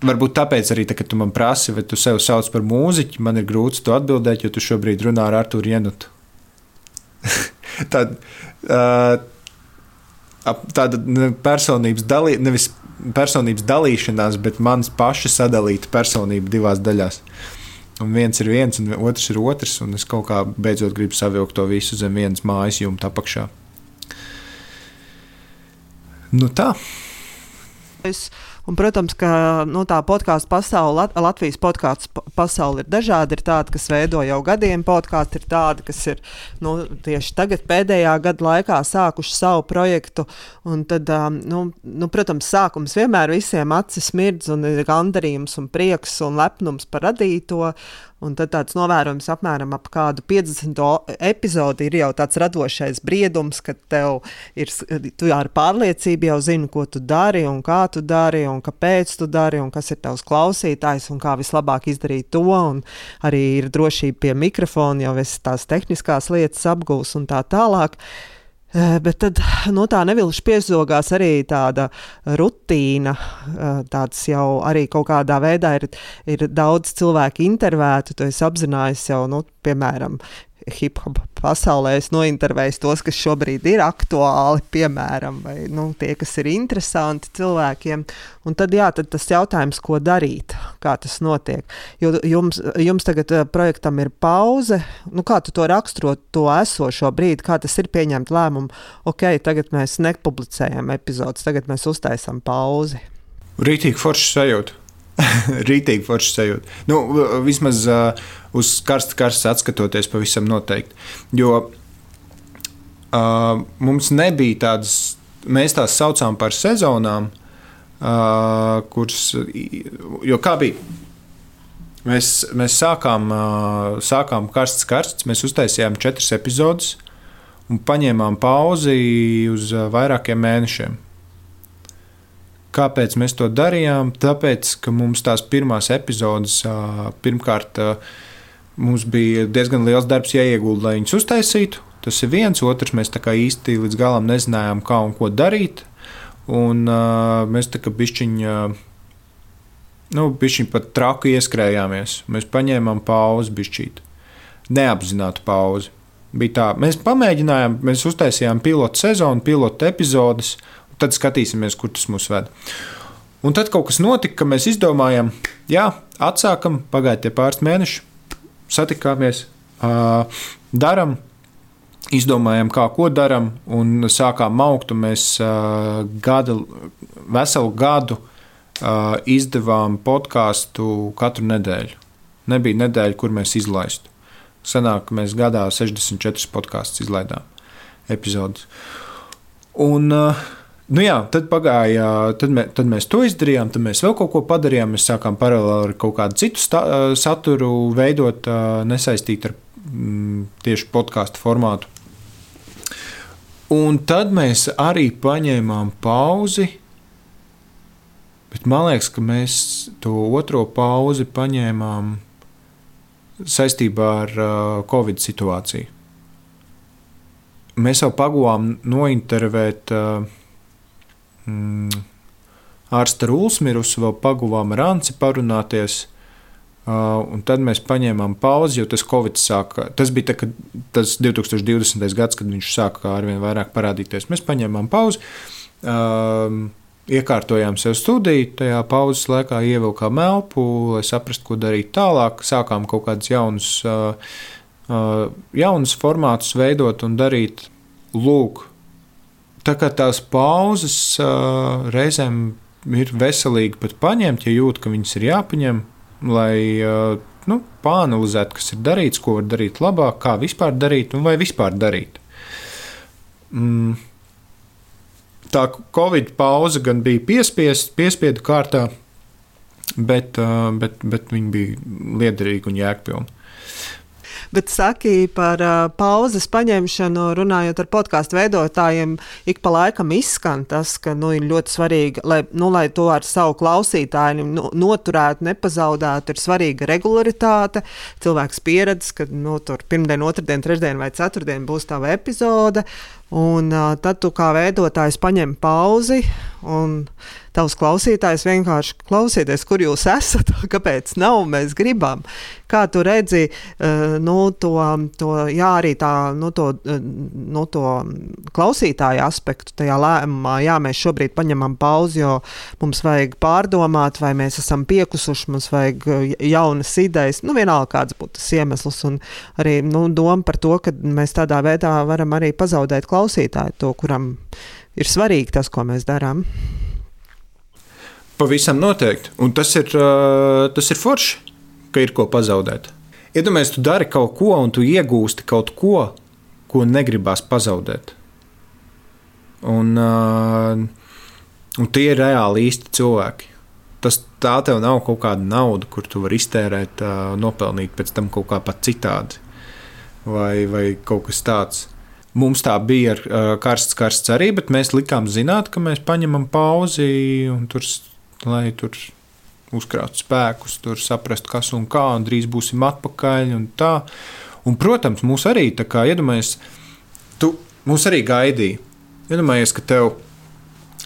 S2: varbūt tāpēc arī, tā, kad tu man prasi, vai tu sevi sauc par mūziķi, man ir grūti to atbildēt, jo tu šobrīd runā ar Arthuru Jenutu. Tad, uh, tāda personības, dalī, nevis personības dalīšanās, bet manas paša sadalīta personība divās daļās. Un viens ir viens, un otrs ir otrs. Un es kaut kā beidzot gribu savilkt to visu zem vienas mājas jumta apakšā. Nu tā.
S1: Es Un, protams, ka nu, tā podkāstu pasaule, Lat Latvijas podkāstu pasaule ir dažāda. Ir tāda, kas veido jau gadiem podkāstu, ir tāda, kas ir nu, tieši tagad, pēdējā gada laikā, sākuši savu projektu. Un tad, nu, nu, protams, sākums vienmēr visiem acis mirdz, un ir gandarījums, un prieks un lepnums par radīto. Un tad tāds novērojums apmēram ap kādu 50 epizodi ir jau tāds radošais briedums, kad tev ir, tu ar pārliecību jau zini, ko tu dari un kā tu dari un kāpēc tu dari un kas ir tavs klausītājs un kā vislabāk izdarīt to. Un arī ir drošība pie mikrofona, jau es tās tehniskās lietas apgūs un tā tālāk. Eh, bet tad no tā nevilši piezogās arī tāda rutīna. Eh, tāds jau arī kaut kādā veidā ir, ir daudz cilvēku intervētu. Tu esi apzinājies jau, nu, piemēram, hip hop pasaulē es nointervēju tos, kas šobrīd ir aktuāli, piemēram, vai nu, tie, kas ir interesanti cilvēkiem. Un tad, jā, tad tas jautājums, ko darīt, kā tas notiek. Jo jums, jums tagad uh, projektam ir pauze. Nu, kā tu to raksturot, to esošo brīdi, kā tas ir pieņemt lēmumu, ok, tagad mēs nepublicējam epizodus, tagad mēs uztaisām pauzi.
S2: Rītīgi forši sajūta. Rītīgi forši sajūta. Nu, vismaz uh, uz karsta karsta atskatoties, pavisam noteikti. Jo uh, mums nebija tādas, mēs tās saucām par sezonām, uh, kuras, jo kā bija? Mēs, mēs sākām, uh, sākām karsts, karsts, mēs uztaisījām četras epizodus un paņēmām pauzi uz vairākiem mēnešiem. Kāpēc mēs to darījām? Tāpēc, ka mums tās pirmās epizodes, pirmkārt, mums bija diezgan liels darbs jāiegulda, lai viņas uztaisītu. Tas ir viens, otrs mēs īsti līdz galam nezinājām, kā un ko darīt. Un, uh, mēs tā kā bišķiņi, uh, nu, bišķiņi pat traku ieskrējāmies. Mēs paņēmām pauzi, bišķīt. Neapzinātu pauzi. Bija tā, mēs pamēģinājām, mēs uztaisījām pilotu sezonu, pilotu epizodes, tad skatīsimies, kur tas mūs ved. Un tad kaut kas notika, ka mēs izdomājām, jā, atsākam, pagāja tie pāris mēneši, satikāmies, darām, izdomājām, kā ko darām, un sākām augt. Mēs uh, gada, veselu gadu izdevām podkāstu katru nedēļu. Nebija nedēļa, kur mēs izlaistu. Sanāk, ka mēs gadā 64 podkāstus izlaidām epizodus. Un uh, Nu jā, tad pagāja, tad, mē, tad mēs to izdarījām, tad mēs vēl kaut ko padarījām. Mēs sākām paralēli ar kaut kādu citu sta, saturu veidot, nesaistīt ar mm, tieši podkāstu formātu. Un tad mēs arī paņēmām pauzi. Bet man liekas, ka mēs to otro pauzi paņēmām saistībā ar uh, Covid situāciju. Mēs jau pagūvām nointervēt uh, mm, ārsta Rūsmirusu, vēl paguvām ar Anci parunāties. Uh, un tad mēs paņēmām pauzi, jo tas Covid sāka. Tas bija tā, ka, tas 2020. gads, kad viņš sāka ar vien vairāk parādīties. Mēs paņēmām pauzi, uh, iekārtojām sev studiju, tajā pauzes laikā ievilkām elpu, lai saprastu, ko darīt tālāk. Sākām kaut kādus jaunus, uh, uh, jaunus formātus veidot un darīt. Lūk, Tā kā tās pauzes uh, reizēm ir veselīgi pat paņemt, ja jūt, ka viņas ir jāpaņem, lai uh, nu, pāanalizētu, kas ir darīts, ko var darīt labāk, kā vispār darīt un vai vispār darīt. Mm. Tā Covid pauze gan bija piespiesta, piespiedu kārtā, bet, uh, bet, bet viņa bija liederīga un jēgpilna.
S1: Bet saki par uh, pauzes paņemšanu, runājot ar podkāstu veidotājiem, ik pa laikam izskan tas, ka nu, ir ļoti svarīgi, lai, nu, lai to ar savu klausītāju nu, noturētu, nepazaudētu, ir svarīga regularitāte. Cilvēks pieredz, ka nu, tur pirmdien, otrdien, trešdien vai ceturtdien būs tava epizode. Un uh, tad tu kā veidotājs paņem pauzi, un tavs klausītājs vienkārši klausieties, kur jūs esat, kāpēc nav, mēs gribam. Kā tu redzi, uh, nu, to, to, jā, arī tā, nu, to, nu, to klausītāju aspektu tajā lēmumā, jā, mēs šobrīd paņemam pauzi, jo mums vajag pārdomāt, vai mēs esam piekusuši, mums vajag jaunas idejas, nu, vienalga kāds būtu tas iemesls, un arī, nu, doma par to, ka mēs tādā veidā varam arī pazaudēt klausītāju klausītāju, to, kuram ir svarīgi tas, ko mēs darām.
S2: Pavisam noteikti. Un tas ir, tas ir forši, ka ir ko pazaudēt. Iedomājieties, tu dari kaut ko, un tu iegūsti kaut ko, ko negribās pazaudēt. Un, un tie ir reāli īsti cilvēki. Tas tā tev nav kaut kāda nauda, kur tu vari iztērēt, nopelnīt pēc tam kaut kā pat citādi. Vai, vai kaut kas tāds. Mums tā bija ar karsts, karsts arī, bet mēs likām zināt, ka mēs paņemam pauzi un tur, lai tur uzkrātu spēkus, tur saprastu, kas un kā, un drīz būsim atpakaļ. Un tā. un, protams, mūs arī tā kā iedomājies, tu mūs arī gaidīji. Iedomājies, ka tev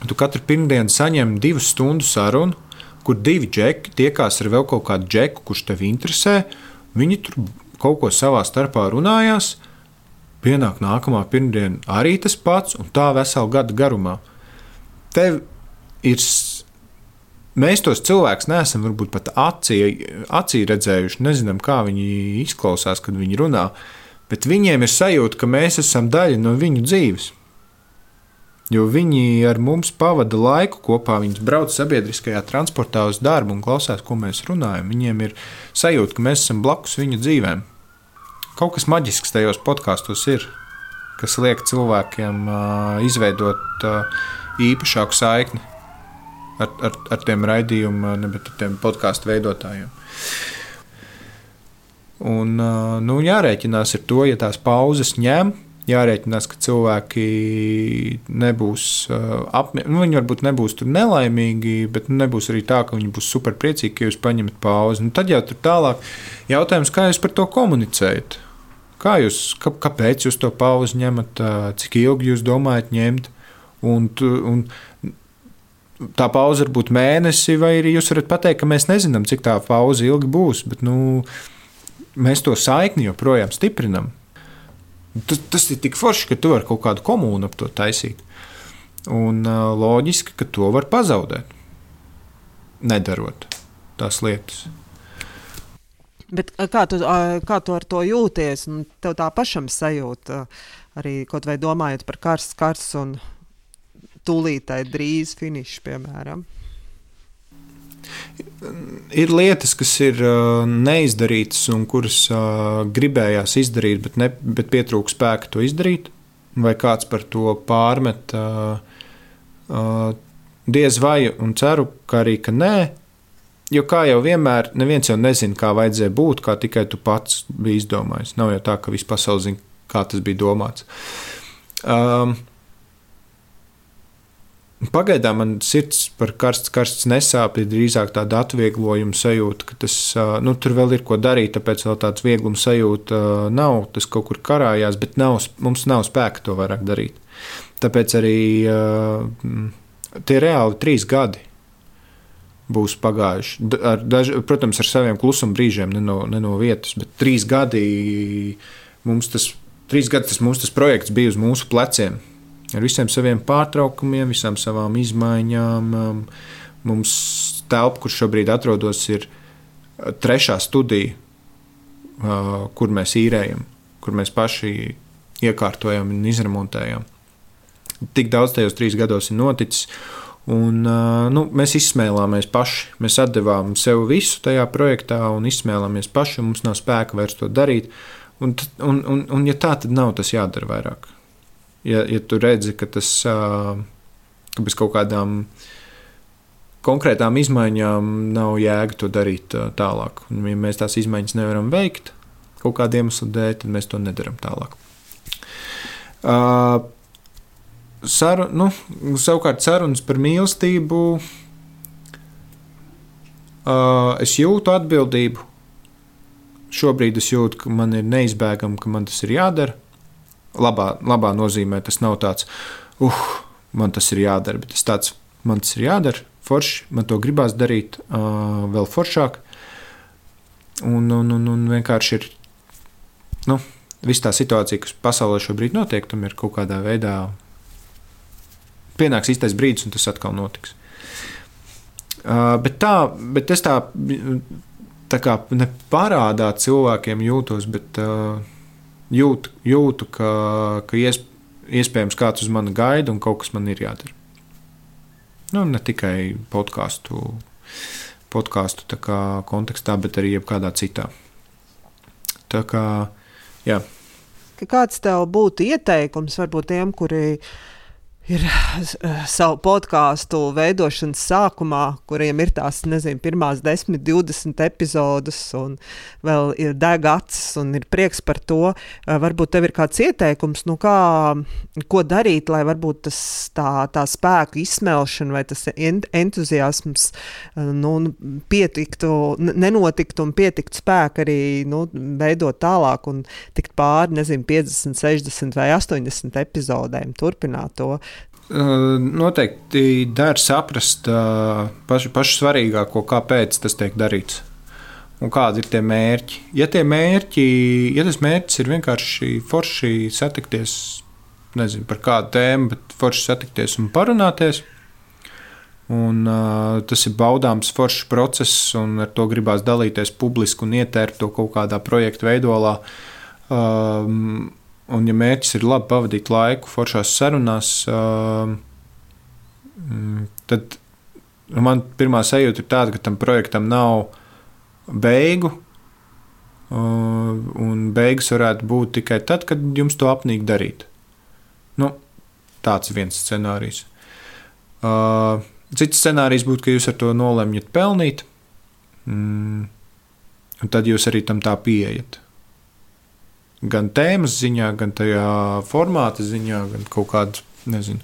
S2: tu katru pirmdienu saņem divu stundu sarunu, kur divi džeki tiekās ar vēl kaut kādu džeku, kurš tevi interesē. Viņi tur kaut ko savā starpā runājās pienāk nākamā pirmdiena, arī tas pats, un tā veselu gadu garumā. Tev ir. Mēs tos cilvēkus neesam varbūt pat acī, acī redzējuši, nezinām, kā viņi izklausās, kad viņi runā, bet viņiem ir sajūta, ka mēs esam daļa no viņu dzīves. Jo viņi ar mums pavada laiku kopā, viņi brauc sabiedriskajā transportā uz darbu un klausās, ko mēs runājam. Viņiem ir sajūta, ka mēs esam blakus viņu dzīvēm. Kaut kas maģisks tajos podkāstos ir, kas liek cilvēkiem izveidot īpašāku saikni ar, ar, ar tiem raidījumiem, nevis ar tiem podkāstu veidotājiem. Un, nu, jārēķinās ar to, ja tās pauzes ņem, jārēķinās, ka cilvēki nebūs apmierināti. Nu, viņi varbūt nebūs nelaimīgi, bet nu, nebūs arī tā, ka viņi būs super priecīgi, ka jūs paņemat pauzi. Nu, tad jau tur tālāk jautājums, kā jūs par to komunicējat. Kā jūs, kā, kāpēc jūs to pauzi ņemat, cik ilgi jūs domājat ņemt? Un, un tā pauze var būt mēnesi, vai arī jūs varat pateikt, ka mēs nezinām, cik tā pauze ilgi būs, bet nu, mēs to saikni joprojām stiprinām. Tas, tas ir tik forši, ka tu vari kaut kādu komunu ap to taisīt. Un loģiski, ka to var pazaudēt, nedarot tās lietas.
S1: Bet kā tu, kā tu ar to jūties? Un tev tā pašam sajūta arī kaut vai domājot par karsts, karsts un tūlītai drīz finišu, piemēram.
S2: Ir lietas, kas ir uh, neizdarītas un kuras uh, gribējās izdarīt, bet, ne, bet pietrūka spēka to izdarīt, vai kāds par to pārmet. Uh, uh, diez vai, un ceru, ka arī ka nē, Jo kā jau vienmēr, neviens jau nezina, kā vajadzēja būt, kā tikai tu pats biji izdomājis. Nav jau tā, ka viss pasaule zina, kā tas bija domāts. Um, Pagaidām man sirds par karsts, karsts nesāp, ir drīzāk tāda atvieglojuma sajūta, ka tas, nu, tur vēl ir ko darīt, tāpēc vēl tāds vieglums sajūta nav. Tas kaut kur karājās, bet nav, mums nav spēka to vairāk darīt. Tāpēc arī tie reāli trīs gadi būs pagājuši. Ar daž, protams, ar saviem klusuma brīžiem, ne no, ne no vietas, bet trīs gadi mums tas, trīs gadi tas, mums tas projekts bija uz mūsu pleciem. Ar visiem saviem pārtraukumiem, visām savām izmaiņām. Um, mums telpa, kur šobrīd atrodos, ir uh, trešā studija, uh, kur mēs īrējam, kur mēs paši iekārtojam un izremontējam. Tik daudz tajos trīs gados ir noticis. Un, nu, mēs izsmēlāmies paši. Mēs atdevām sev visu tajā projektā un izsmēlāmies paši. Mums nav spēka vairs to darīt. Un, un, un, un ja tā, tad nav tas jādara vairāk. Ja, ja tu redzi, ka tas ka bez kaut kādām konkrētām izmaiņām nav jēga to darīt tālāk, un ja mēs tās izmaiņas nevaram veikt, kaut kādiem iemesliem tad mēs to nedaram tālāk. Uh, saru, nu, savukārt sarunas par mīlestību. Uh, es jūtu atbildību. Šobrīd es jūtu, ka man ir neizbēgami, ka man tas ir jādara. Labā, labā nozīmē tas nav tāds, uh, man tas ir jādara, bet tas tāds, man tas ir jādara, forši, man to gribās darīt uh, vēl foršāk. Un, un, un, un vienkārši ir nu, viss tā situācija, kas pasaulē šobrīd notiek, tam ir kaut kādā veidā pienāks īstais brīdis, un tas atkal notiks. Uh, bet tā, bet es tā, tā kā neparādā cilvēkiem jūtos, bet uh, jūtu, jūtu, ka, ka iesp, iespējams kāds uz mani gaida un kaut kas man ir jādara. Nu, ne tikai podkāstu, podkāstu kontekstā, bet arī jebkādā citā. Tā kā, jā.
S1: Kāds tev būtu ieteikums varbūt tiem, kuri ir ir eh, savu podkāstu veidošanas sākumā, kuriem ir tās, nezinu, pirmās 10, 20 epizodes, un vēl ir degacs, un ir prieks par to. Eh, varbūt tev ir kāds ieteikums, nu kā, ko darīt, lai varbūt tas tā, tā spēku izsmelšana vai tas entuziasms eh, nu, pietiktu, nenotiktu un pietiktu spēku arī nu, veidot tālāk un tikt pāri, nezinu, 50, 60 vai 80 epizodēm, turpināt to.
S2: Noteikti der saprast pašu, pašu svarīgāko, kāpēc tas tiek darīts. Un kādi ir tie mērķi? Ja, tie mērķi, ja tas mērķis ir vienkārši forši satikties, nezinu par kādu tēmu, bet forši satikties un parunāties, un uh, tas ir baudāms foršs process, un ar to gribās dalīties publiski un ietērt to kaut kādā projekta veidolā. Um, Un, ja mērķis ir labi pavadīt laiku foršās sarunās, uh, tad man pirmā sajūta ir tāda, ka tam projektam nav beigu. Un beigas varētu būt tikai tad, kad jums to apnīk darīt. Nu, tāds ir viens scenārijs. Uh, cits scenārijs būtu, ka jūs ar to nolemjat pelnīt, mm, un tad jūs arī tam tā pieejat gan tēmas ziņā, gan tajā formāta ziņā, gan kaut kādu nezinu,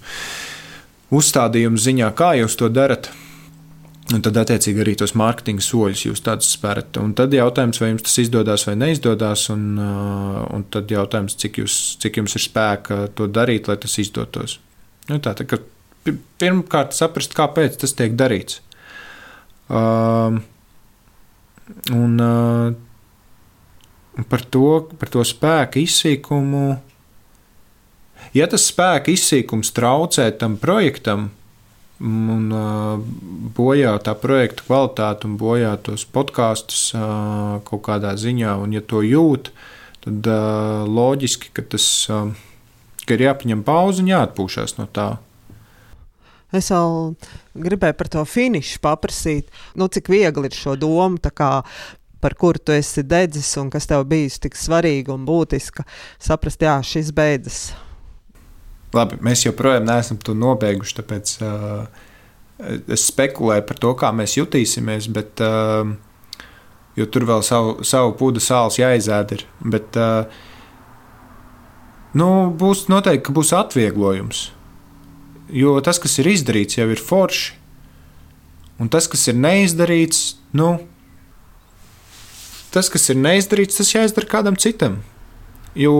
S2: uzstādījumu ziņā, kā jūs to darat. Un tad, attiecīgi, arī tos mārketinga soļus jūs tādus spērat. Un tad jautājums, vai jums tas izdodas vai neizdodas, un, un tad jautājums, cik, jūs, cik jums ir spēka to darīt, lai tas izdotos. Nu, tā, tā, pirmkārt, saprast, kāpēc tas tiek darīts. Uh, un, uh, par to, par to spēku izsīkumu. Ja tas spēka izsīkums traucē tam projektam un uh, bojā tā projekta kvalitāti un bojā tos podkāstus uh, kaut kādā ziņā, un ja to jūt, tad uh, loģiski, ka tas ka ir jāpaņem pauze un jāatpūšas no tā.
S1: Es vēl gribēju par to finišu paprasīt, nu, cik viegli ir šo domu par kuru tu esi dedzis un kas tev bijis tik svarīga un būtiska, saprast, jā, šis beidzas.
S2: Labi, mēs joprojām neesam to nobeiguši, tāpēc uh, es spekulēju par to, kā mēs jutīsimies, bet, uh, jo tur vēl savu, savu pūdu sāls jāizēd ir. Bet, uh, nu, būs noteikti, ka būs atvieglojums. Jo tas, kas ir izdarīts, jau ir forši. Un tas, kas ir neizdarīts, nu, tas, kas ir neizdarīts, tas jāizdara kādam citam. Jo,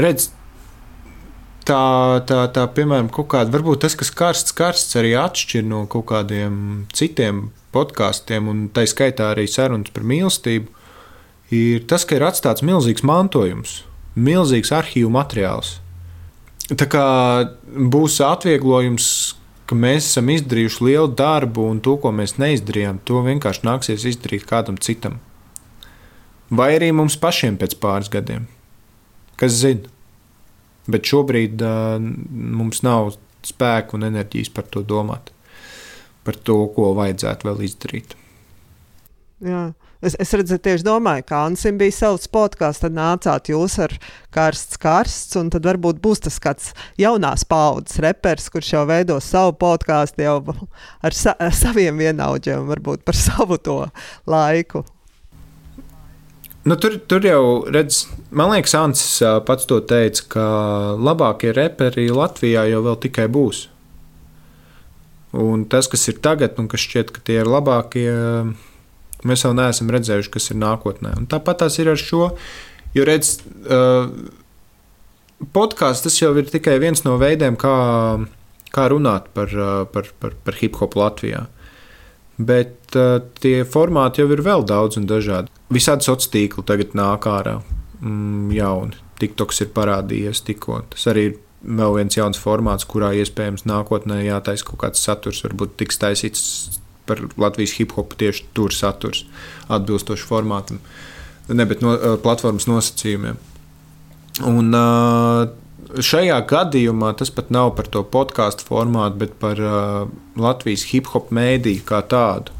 S2: redz, tā, tā, tā piemēram, kaut kāda, varbūt tas, kas karsts, karsts arī atšķir no kaut kādiem citiem podkāstiem, un tā skaitā arī sarunas par mīlestību, ir tas, ka ir atstāts milzīgs mantojums, milzīgs arhīvu materiāls. Tā kā būs atvieglojums ka mēs esam izdarījuši lielu darbu, un to, ko mēs neizdarījām, to vienkārši nāksies izdarīt kādam citam. Vai arī mums pašiem pēc pāris gadiem. Kas zina? Bet šobrīd uh, mums nav spēku un enerģijas par to domāt. Par to, ko vajadzētu vēl izdarīt.
S1: Jā. Es, es redzēju, tieši domāju, ka Ansim bija savs podkāsts, tad nācāt jūs ar karsts, karsts, un tad varbūt būs tas kāds jaunās paudzes reperis, kurš jau veido savu podkāstu jau ar, sa ar saviem vienaudžiem, varbūt par savu to laiku.
S2: Nu, tur, tur jau redz, man liekas, Ansis pats to teica, ka labākie reperi Latvijā jau vēl tikai būs. Un tas, kas ir tagad, un kas šķiet, ka tie ir labākie, mēs vēl neesam redzējuši, kas ir nākotnē. Un tāpat tās ir ar šo. Jo redz, uh, podkāsts tas jau ir tikai viens no veidiem, kā, kā runāt par, uh, par, par, par hip hop Latvijā. Bet uh, tie formāti jau ir vēl daudz un dažādi. Visādi sociāli tīkli tagad nāk ārā mm, jauni. TikToks ir parādījies tikko. Tas arī ir vēl viens jauns formāts, kurā iespējams nākotnē jātaisa kaut kāds saturs, varbūt tiks taisīts par Latvijas hip hopu tieši tur saturs, atbilstoši formātam, ne bet no uh, platformas nosacījumiem. Un uh, šajā gadījumā tas pat nav par to podkāstu formātu, bet par uh, Latvijas hip hop mēdīju kā tādu.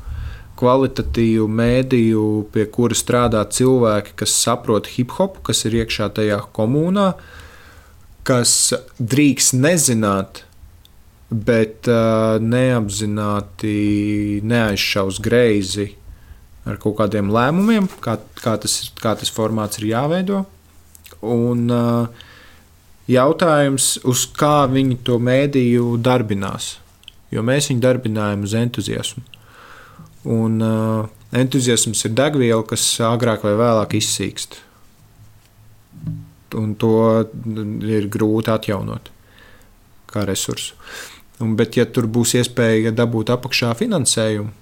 S2: Kvalitatīvu mēdīju, pie kura strādā cilvēki, kas saprot hip hopu, kas ir iekšā tajā komunā, kas drīkst nezināt, bet uh, neapzināti neaizšaus greizi ar kaut kādiem lēmumiem, kā, kā, tas, kā tas formāts ir jāveido. Un uh, jautājums, uz kā viņi to mēdīju darbinās. Jo mēs viņu darbinājām uz entuziasmu. Un uh, entuziasms ir degviela, kas agrāk vai vēlāk izsīkst. Un to ir grūti atjaunot kā resursu. Un, bet, ja tur būs iespēja dabūt apakšā finansējumu,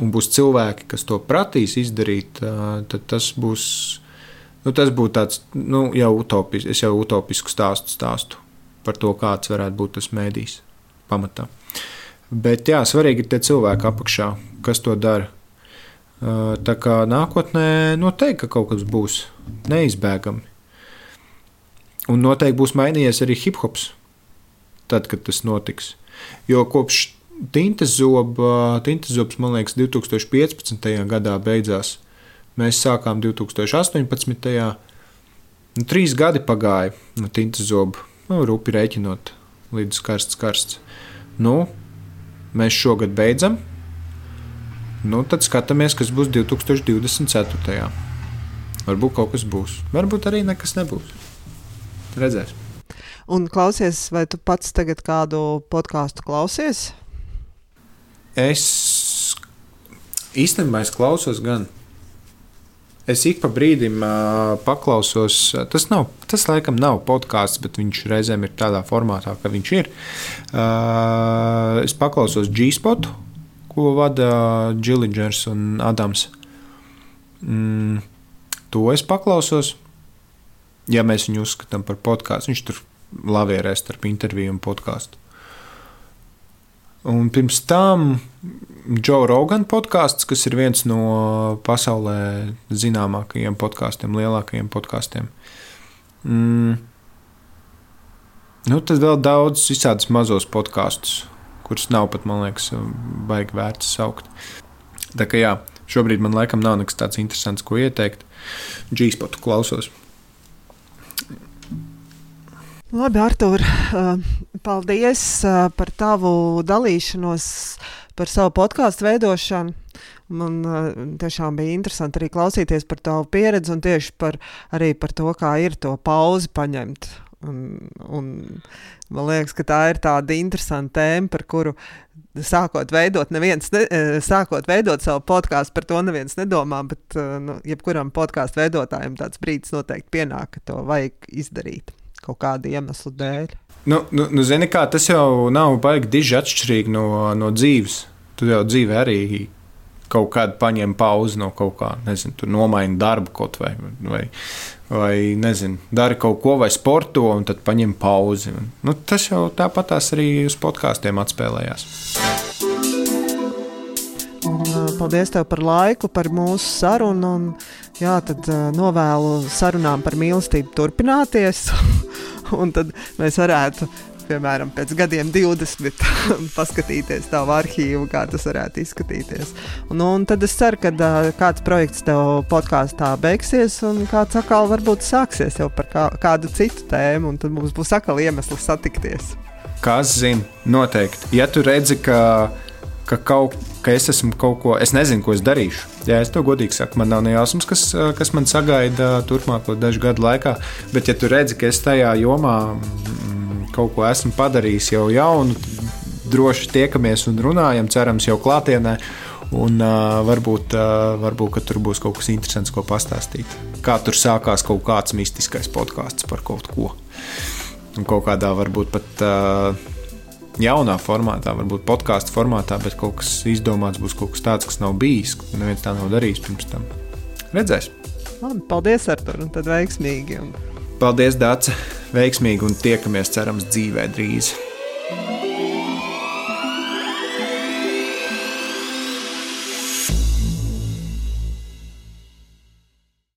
S2: un būs cilvēki, kas to prasīs izdarīt, tad tas būs Nu, tas būtu tāds nu, jau utopisks, es jau utopisku stāstu stāstu par to, kāds varētu būt tas mēdījis pamatā. Bet jā, svarīgi ir tie cilvēki apakšā, kas to dara. Tā kā nākotnē noteikti ka kaut kas būs neizbēgami. Un noteikti būs mainījies arī hip hops, tad, kad tas notiks. Jo kopš Tintas zoba, Tintas zobs, man liekas, 2015. gadā beidzās. Mēs sākām 2018. Nu, trīs gadi pagāja no tinta zobu, nu, rupi rēķinot līdz karsts, karsts. Nu, mēs šogad beidzam. Nu, tad skatāmies, kas būs 2024. Varbūt kaut kas būs, varbūt arī nekas nebūs. Redzēs.
S1: Un klausies, vai tu pats tagad kādu podkāstu klausies?
S2: Es īstenībā es klausos gan. Es ik pa brīdim uh, paklausos, tas, nav, tas laikam nav podkāsts, bet viņš reizēm ir tādā formātā, ka viņš ir. Uh, es paklausos G-spotu, ko vada Džilingers un Adams. Mm, to es paklausos. Ja mēs viņu uzskatām par podkāstu, viņš tur lavierē starp interviju un podkāstu. Un pirms tam Joe Rogan podkāsts, kas ir viens no pasaulē zināmākajiem podkāstiem, lielākajiem podkāstiem. Mm. Nu, tad vēl daudz visādus mazos podkāstus, kurus nav pat, man liekas, baigi vērts saukt. Tā kā jā, šobrīd man laikam nav nekas tāds interesants, ko ieteikt. G-spotu klausos.
S1: Labi, Artur, paldies par tavu dalīšanos par savu podkāstu veidošanu. Man tiešām bija interesanti arī klausīties par tavu pieredzi un tieši par, arī par to, kā ir to pauzi paņemt. Un, un man liekas, ka tā ir tāda interesanta tēma, par kuru sākot veidot, neviens ne, sākot veidot savu podkāstu, par to neviens nedomā. Bet nu, jebkuram podkāstu veidotājam tāds brīdis noteikti pienāk, ka to vajag izdarīt kaut kāda iemesla dēļ.
S2: Nu, nu, nu, zini, kā tas jau nav baigi diži atšķirīgi no, no dzīves. Tu jau dzīvē arī kaut kādu paņem pauzi no kaut kā, nezinu, tur nomaini darbu kaut vai, vai, vai nezinu, dari kaut ko vai sporto un tad paņem pauzi. Nu, tas jau tāpatās arī uz podkāstiem atspēlējās.
S1: Paldies tev par laiku, par mūsu sarunu. Un, jā, tad novēlu sarunām par mīlestību turpināties. un tad mēs varētu, piemēram, pēc gadiem 20 paskatīties tavu arhīvu, kā tas varētu izskatīties. Un, un tad es ceru, ka uh, kāds projekts tev podkāstā beigsies, un kāds atkal varbūt sāksies jau par kā, kādu citu tēmu, un tad mums būs atkal iemesls satikties.
S2: Kas zina, noteikti. Ja tu redzi, ka ka, kaut, ka es esmu kaut ko, es nezinu, ko es darīšu. Jā, es to godīgi saku, man nav nejausmas, kas, kas man sagaida turpmāko dažu gadu laikā. Bet, ja tu redzi, ka es tajā jomā mm, kaut ko esmu padarījis jau jaunu, droši tiekamies un runājam, cerams, jau klātienē. Un uh, varbūt, uh, varbūt tur būs kaut kas interesants, ko pastāstīt. Kā tur sākās kaut kāds mistiskais podkāsts par kaut ko. Un kaut kādā varbūt pat uh, jaunā formātā, varbūt podkāstu formātā, bet kaut kas izdomāts būs kaut kas tāds, kas nav bijis. Neviens tā nav darījis pirms tam. Redzēs.
S1: Labi, paldies, Artur, un tad veiksmīgi. Un...
S2: Paldies, Dārts! Veiksmīgi un tiekamies, cerams, dzīvē drīz!